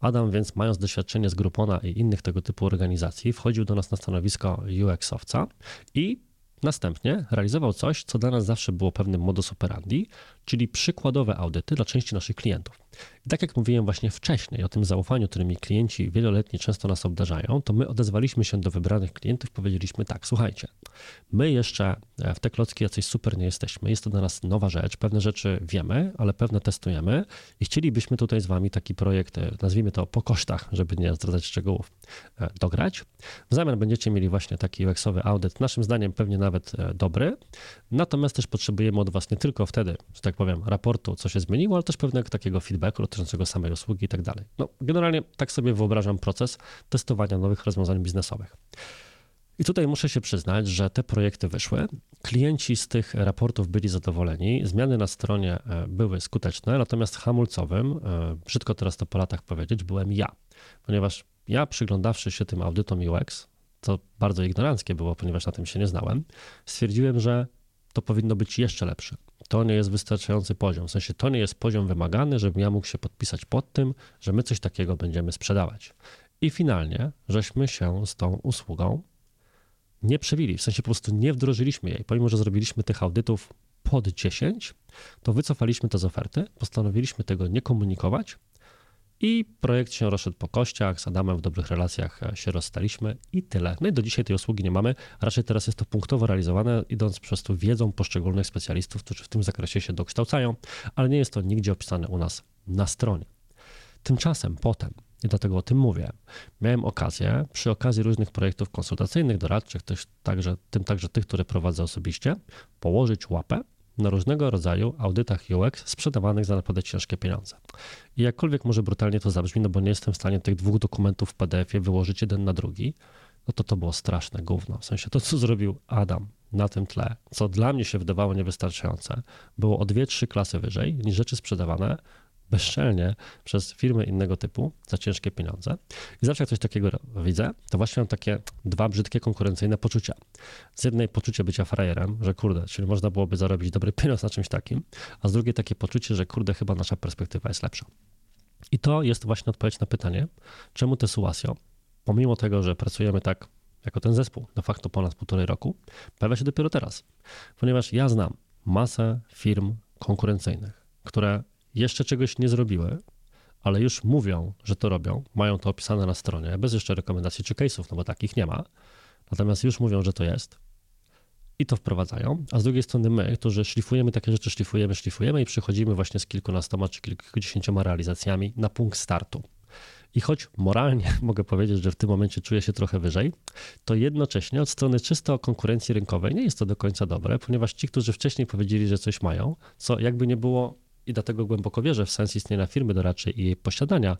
Adam więc mając doświadczenie z Groupona i innych tego typu organizacji, wchodził do nas na stanowisko UX-owca i Następnie realizował coś, co dla nas zawsze było pewnym modus operandi, czyli przykładowe audyty dla części naszych klientów. I tak jak mówiłem właśnie wcześniej o tym zaufaniu, którymi klienci wieloletni często nas obdarzają, to my odezwaliśmy się do wybranych klientów, powiedzieliśmy tak, słuchajcie, my jeszcze w te klocki jacyś super nie jesteśmy, jest to dla nas nowa rzecz, pewne rzeczy wiemy, ale pewne testujemy i chcielibyśmy tutaj z wami taki projekt, nazwijmy to po kosztach, żeby nie zdradzać szczegółów, e, dograć. W zamian będziecie mieli właśnie taki UX-owy audyt, naszym zdaniem pewnie nawet e, dobry, natomiast też potrzebujemy od was nie tylko wtedy, że tak powiem, raportu, co się zmieniło, ale też pewnego takiego feedbacku dotyczącego samej usługi i tak dalej. No, generalnie tak sobie wyobrażam proces testowania nowych rozwiązań biznesowych. I tutaj muszę się przyznać, że te projekty wyszły. Klienci z tych raportów byli zadowoleni, zmiany na stronie e, były skuteczne, natomiast hamulcowym, e, brzydko teraz to po latach powiedzieć, byłem ja, ponieważ ja przyglądawszy się tym audytom UX, to bardzo ignoranckie było, ponieważ na tym się nie znałem, stwierdziłem, że to powinno być jeszcze lepsze. To nie jest wystarczający poziom. W sensie to nie jest poziom wymagany, żebym ja mógł się podpisać pod tym, że my coś takiego będziemy sprzedawać. I finalnie, żeśmy się z tą usługą nie przewili, w sensie po prostu nie wdrożyliśmy jej. Pomimo, że zrobiliśmy tych audytów pod 10, to wycofaliśmy to z oferty, postanowiliśmy tego nie komunikować i projekt się rozszedł po kościach, z Adamem w dobrych relacjach e, się rozstaliśmy i tyle. No i do dzisiaj tej usługi nie mamy, raczej teraz jest to punktowo realizowane, idąc przez to wiedzą poszczególnych specjalistów, którzy w tym zakresie się dokształcają, ale nie jest to nigdzie opisane u nas na stronie. Tymczasem potem, i dlatego o tym mówię, miałem okazję przy okazji różnych projektów konsultacyjnych, doradczych, też także, tym także tych, które prowadzę osobiście, położyć łapę na różnego rodzaju audytach UX sprzedawanych za naprawdę ciężkie pieniądze. I jakkolwiek może brutalnie to zabrzmi, no bo nie jestem w stanie tych dwóch dokumentów w PDF-ie wyłożyć jeden na drugi, no to to było straszne gówno. W sensie to, co zrobił Adam na tym tle, co dla mnie się wydawało niewystarczające, było o dwie, trzy klasy wyżej niż rzeczy sprzedawane bezczelnie przez firmy innego typu za ciężkie pieniądze. I zawsze jak coś takiego widzę, to właśnie mam takie dwa brzydkie konkurencyjne poczucia. Z jednej poczucie bycia frajerem, że kurde, czyli można byłoby zarobić dobry pieniądz na czymś takim, a z drugiej takie poczucie, że kurde, chyba nasza perspektywa jest lepsza. I to jest właśnie odpowiedź na pytanie, czemu te Suasio, pomimo tego, że pracujemy tak jako ten zespół de facto ponad półtorej roku, pojawia się dopiero teraz. Ponieważ ja znam masę firm konkurencyjnych, które jeszcze czegoś nie zrobiły, ale już mówią, że to robią, mają to opisane na stronie, bez jeszcze rekomendacji czy case'ów, no bo takich nie ma. Natomiast już mówią, że to jest i to wprowadzają, a z drugiej strony my, którzy szlifujemy takie rzeczy, szlifujemy, szlifujemy i przychodzimy właśnie z kilkunastoma czy kilkudziesięcioma realizacjami na punkt startu. I choć moralnie mogę powiedzieć, że w tym momencie czuję się trochę wyżej, to jednocześnie od strony czysto konkurencji rynkowej nie jest to do końca dobre, ponieważ ci, którzy wcześniej powiedzieli, że coś mają, co jakby nie było i dlatego głęboko wierzę w sens istnienia firmy doradczej i jej posiadania,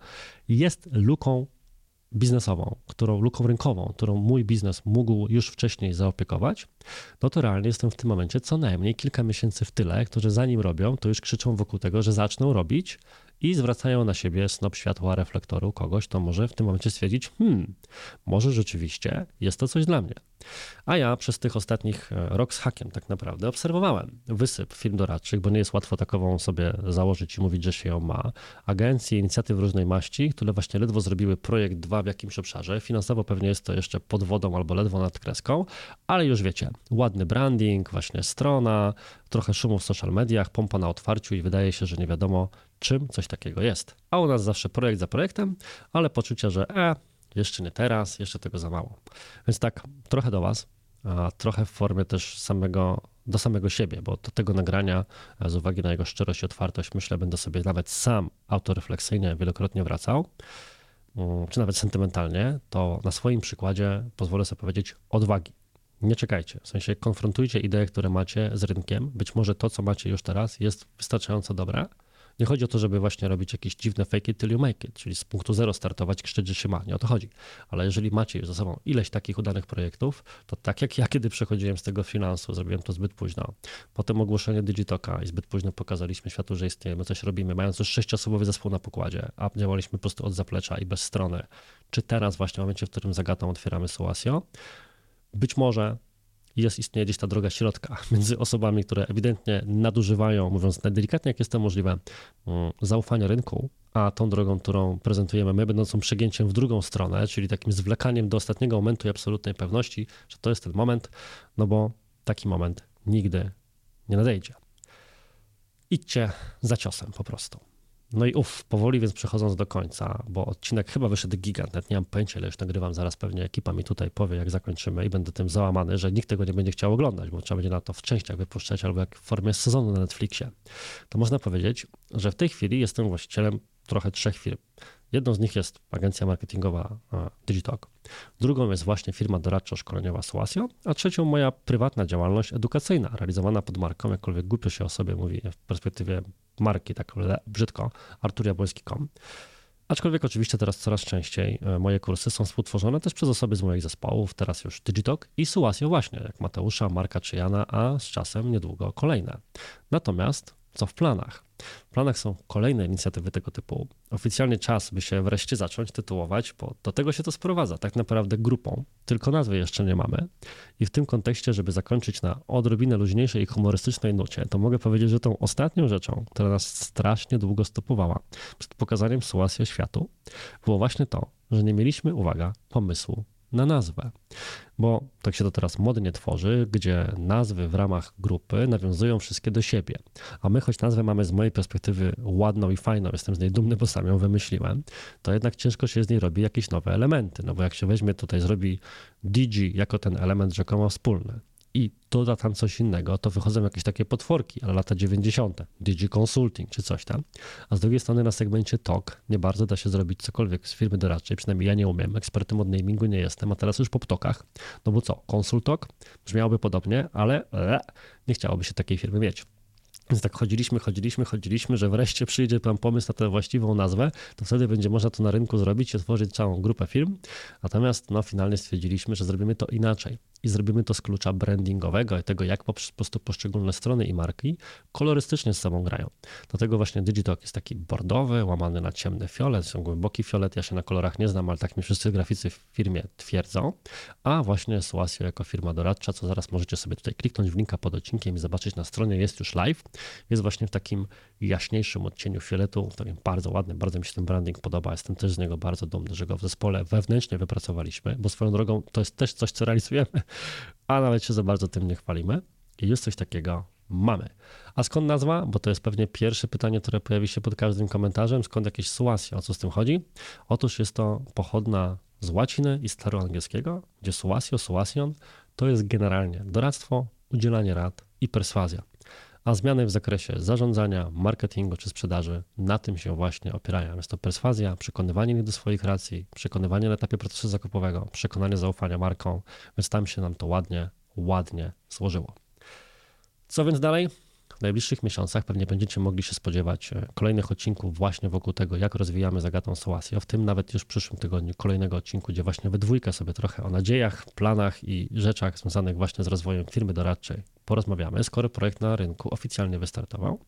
jest luką biznesową, którą luką rynkową, którą mój biznes mógł już wcześniej zaopiekować, no to realnie jestem w tym momencie co najmniej kilka miesięcy w tyle, którzy zanim robią, to już krzyczą wokół tego, że zaczną robić i zwracają na siebie snop światła reflektoru kogoś, to może w tym momencie stwierdzić, hmm, może rzeczywiście jest to coś dla mnie. A ja przez tych ostatnich e, rok z hakiem tak naprawdę obserwowałem wysyp firm doradczych, bo nie jest łatwo takową sobie założyć i mówić, że się ją ma. Agencje, inicjatyw różnej maści, które właśnie ledwo zrobiły projekt dwa w jakimś obszarze. Finansowo pewnie jest to jeszcze pod wodą albo ledwo nad kreską, ale już wiecie, ładny branding, właśnie strona, trochę szumu w social mediach, pompa na otwarciu i wydaje się, że nie wiadomo, czym coś takiego jest. A u nas zawsze projekt za projektem, ale poczucie, że e, jeszcze nie teraz, jeszcze tego za mało. Więc tak, trochę do Was, a trochę w formie też samego, do samego siebie, bo do tego nagrania, z uwagi na jego szczerość i otwartość, myślę, będę sobie nawet sam autorefleksyjnie wielokrotnie wracał, mm, czy nawet sentymentalnie, to na swoim przykładzie pozwolę sobie powiedzieć odwagi. Nie czekajcie, w sensie konfrontujcie idee, które macie z rynkiem. Być może to, co macie już teraz, jest wystarczająco dobre, nie chodzi o to, żeby właśnie robić jakieś dziwne fake it till you make it, czyli z punktu zero startować, krzyczeć, się ma. Nie o to chodzi. Ale jeżeli macie już za sobą ileś takich udanych projektów, to tak jak ja, kiedy przechodziłem z tego finansu, zrobiłem to zbyt późno. Potem ogłoszenie Digitoka i zbyt późno pokazaliśmy światu, że istniejemy, coś robimy, mając już sześciosobowy zespół na pokładzie, a działaliśmy po prostu od zaplecza i bez strony. Czy teraz właśnie w momencie, w którym zagatą otwieramy Suasio, być może jest, istnieje gdzieś ta droga środka między osobami, które ewidentnie nadużywają, mówiąc najdelikatniej, jak jest to możliwe, mm, zaufania rynku, a tą drogą, którą prezentujemy my, będącą przegięciem w drugą stronę, czyli takim zwlekaniem do ostatniego momentu i absolutnej pewności, że to jest ten moment, no bo taki moment nigdy nie nadejdzie. Idźcie za ciosem po prostu. No i uff, powoli więc przechodząc do końca, bo odcinek chyba wyszedł gigant, nawet nie mam pojęcia, ile już nagrywam, zaraz pewnie ekipa mi tutaj powie, jak zakończymy i będę tym załamany, że nikt tego nie będzie chciał oglądać, bo trzeba będzie na to w częściach wypuszczać albo jak w formie sezonu na Netflixie. To można powiedzieć, że w tej chwili jestem właścicielem trochę trzech firm. Jedną z nich jest agencja marketingowa Digitalk, drugą jest właśnie firma doradczo-szkoleniowa Suasio, a trzecią moja prywatna działalność edukacyjna, realizowana pod marką, jakkolwiek głupio się o sobie mówi w perspektywie marki, tak brzydko, arturiabłoński.com. Aczkolwiek oczywiście teraz coraz częściej e, moje kursy są współtworzone też przez osoby z moich zespołów, teraz już Digitalk i Suasio właśnie, jak Mateusza, Marka czy Jana, a z czasem niedługo kolejne. Natomiast co w planach? W planach są kolejne inicjatywy tego typu. Oficjalnie czas, by się wreszcie zacząć tytułować, bo do tego się to sprowadza, tak naprawdę grupą, tylko nazwy jeszcze nie mamy. I w tym kontekście, żeby zakończyć na odrobinę luźniejszej i humorystycznej nucie, to mogę powiedzieć, że tą ostatnią rzeczą, która nas strasznie długo stopowała przed pokazaniem sytuacji światu, było właśnie to, że nie mieliśmy, uwaga, pomysłu na nazwę. Bo tak się to teraz modnie tworzy, gdzie nazwy w ramach grupy nawiązują wszystkie do siebie. A my, choć nazwę mamy z mojej perspektywy ładną i fajną, jestem z niej dumny, bo sam ją wymyśliłem, to jednak ciężko się z niej robi jakieś nowe elementy. No bo jak się weźmie tutaj, zrobi DG jako ten element rzekomo wspólny, i doda tam coś innego, to wychodzą jakieś takie potworki, ale lata 90., Digi Consulting czy coś tam. A z drugiej strony na segmencie TOK nie bardzo da się zrobić cokolwiek z firmy doradczej, przynajmniej ja nie umiem, ekspertem od namingu nie jestem, a teraz już po ptokach. No bo co, Consultok brzmiałoby podobnie, ale e, nie chciałoby się takiej firmy mieć. Więc tak chodziliśmy, chodziliśmy, chodziliśmy, że wreszcie przyjdzie pan pomysł na tę właściwą nazwę, to wtedy będzie można to na rynku zrobić i otworzyć całą grupę firm. Natomiast no, finalnie stwierdziliśmy, że zrobimy to inaczej i zrobimy to z klucza brandingowego i tego, jak po prostu poszczególne strony i marki kolorystycznie z sobą grają. Dlatego właśnie Digitalk jest taki bordowy, łamany na ciemny fiolet, głęboki fiolet, ja się na kolorach nie znam, ale tak mi wszyscy graficy w firmie twierdzą, a właśnie Suasio jako firma doradcza, co zaraz możecie sobie tutaj kliknąć w linka pod odcinkiem i zobaczyć na stronie, jest już live, jest właśnie w takim jaśniejszym odcieniu fioletu, takim bardzo ładnym, bardzo mi się ten branding podoba, jestem też z niego bardzo dumny, że go w zespole wewnętrznie wypracowaliśmy, bo swoją drogą to jest też coś, co realizujemy a nawet się za bardzo tym nie chwalimy. I już coś takiego mamy. A skąd nazwa? Bo to jest pewnie pierwsze pytanie, które pojawi się pod każdym komentarzem. Skąd jakieś suasje? O co z tym chodzi? Otóż jest to pochodna z łaciny i staroangielskiego, gdzie suasio, suasion to jest generalnie doradztwo, udzielanie rad i perswazja a zmiany w zakresie zarządzania, marketingu czy sprzedaży na tym się właśnie opierają. Jest to perswazja, przekonywanie ich do swoich racji, przekonywanie na etapie procesu zakupowego, przekonanie zaufania marką, więc tam się nam to ładnie, ładnie złożyło. Co więc dalej? W najbliższych miesiącach pewnie będziecie mogli się spodziewać e, kolejnych odcinków właśnie wokół tego, jak rozwijamy zagatą Soasio, w tym nawet już w przyszłym tygodniu kolejnego odcinku, gdzie właśnie we dwójkę sobie trochę o nadziejach, planach i rzeczach związanych właśnie z rozwojem firmy doradczej porozmawiamy, skoro projekt na rynku oficjalnie wystartował.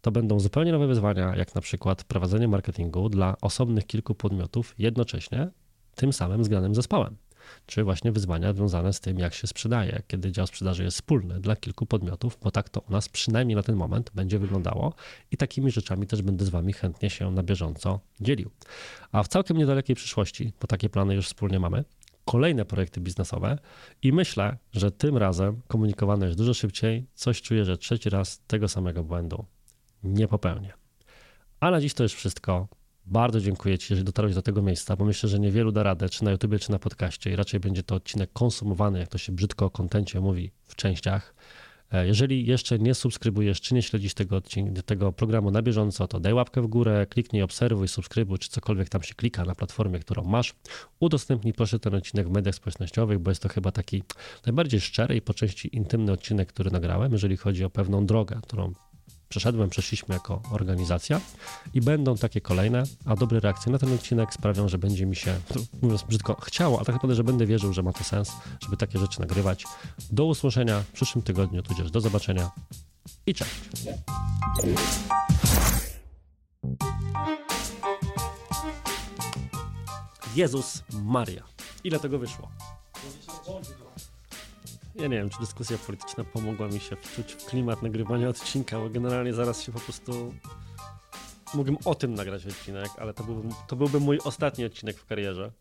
To będą zupełnie nowe wyzwania, jak na przykład prowadzenie marketingu dla osobnych kilku podmiotów jednocześnie, tym samym zgranym zespołem czy właśnie wyzwania związane z tym, jak się sprzedaje, kiedy dział sprzedaży jest wspólny dla kilku podmiotów, bo tak to u nas przynajmniej na ten moment będzie wyglądało i takimi rzeczami też będę z Wami chętnie się na bieżąco dzielił. A w całkiem niedalekiej przyszłości, bo takie plany już wspólnie mamy, kolejne projekty biznesowe i myślę, że tym razem komunikowane jest dużo szybciej. Coś czuję, że trzeci raz tego samego błędu nie popełnię. A na dziś to już wszystko. Bardzo dziękuję Ci, że dotarłeś do tego miejsca, bo myślę, że niewielu da radę, czy na YouTubie, czy na podcaście i raczej będzie to odcinek konsumowany, jak to się brzydko o kontencie mówi, w częściach. E, jeżeli jeszcze nie subskrybujesz, czy nie śledzisz tego, tego programu na bieżąco, to daj łapkę w górę, kliknij obserwuj, subskrybuj, czy cokolwiek tam się klika na platformie, którą masz. Udostępnij proszę ten odcinek w mediach społecznościowych, bo jest to chyba taki najbardziej szczery i po części intymny odcinek, który nagrałem, jeżeli chodzi o pewną drogę, którą przeszedłem, przeszliśmy jako organizacja i będą takie kolejne, a dobre reakcje na ten odcinek sprawią, że będzie mi się, mówiąc brzydko, chciało, a tak naprawdę, że będę wierzył, że ma to sens, żeby takie rzeczy nagrywać. Do usłyszenia w przyszłym tygodniu, tudzież do zobaczenia i cześć. Jezus Maria. Ile tego wyszło? Ja nie wiem, czy dyskusja polityczna pomogła mi się wczuć w klimat nagrywania odcinka, bo generalnie zaraz się po prostu. Mógłbym o tym nagrać odcinek, ale to byłby, to byłby mój ostatni odcinek w karierze.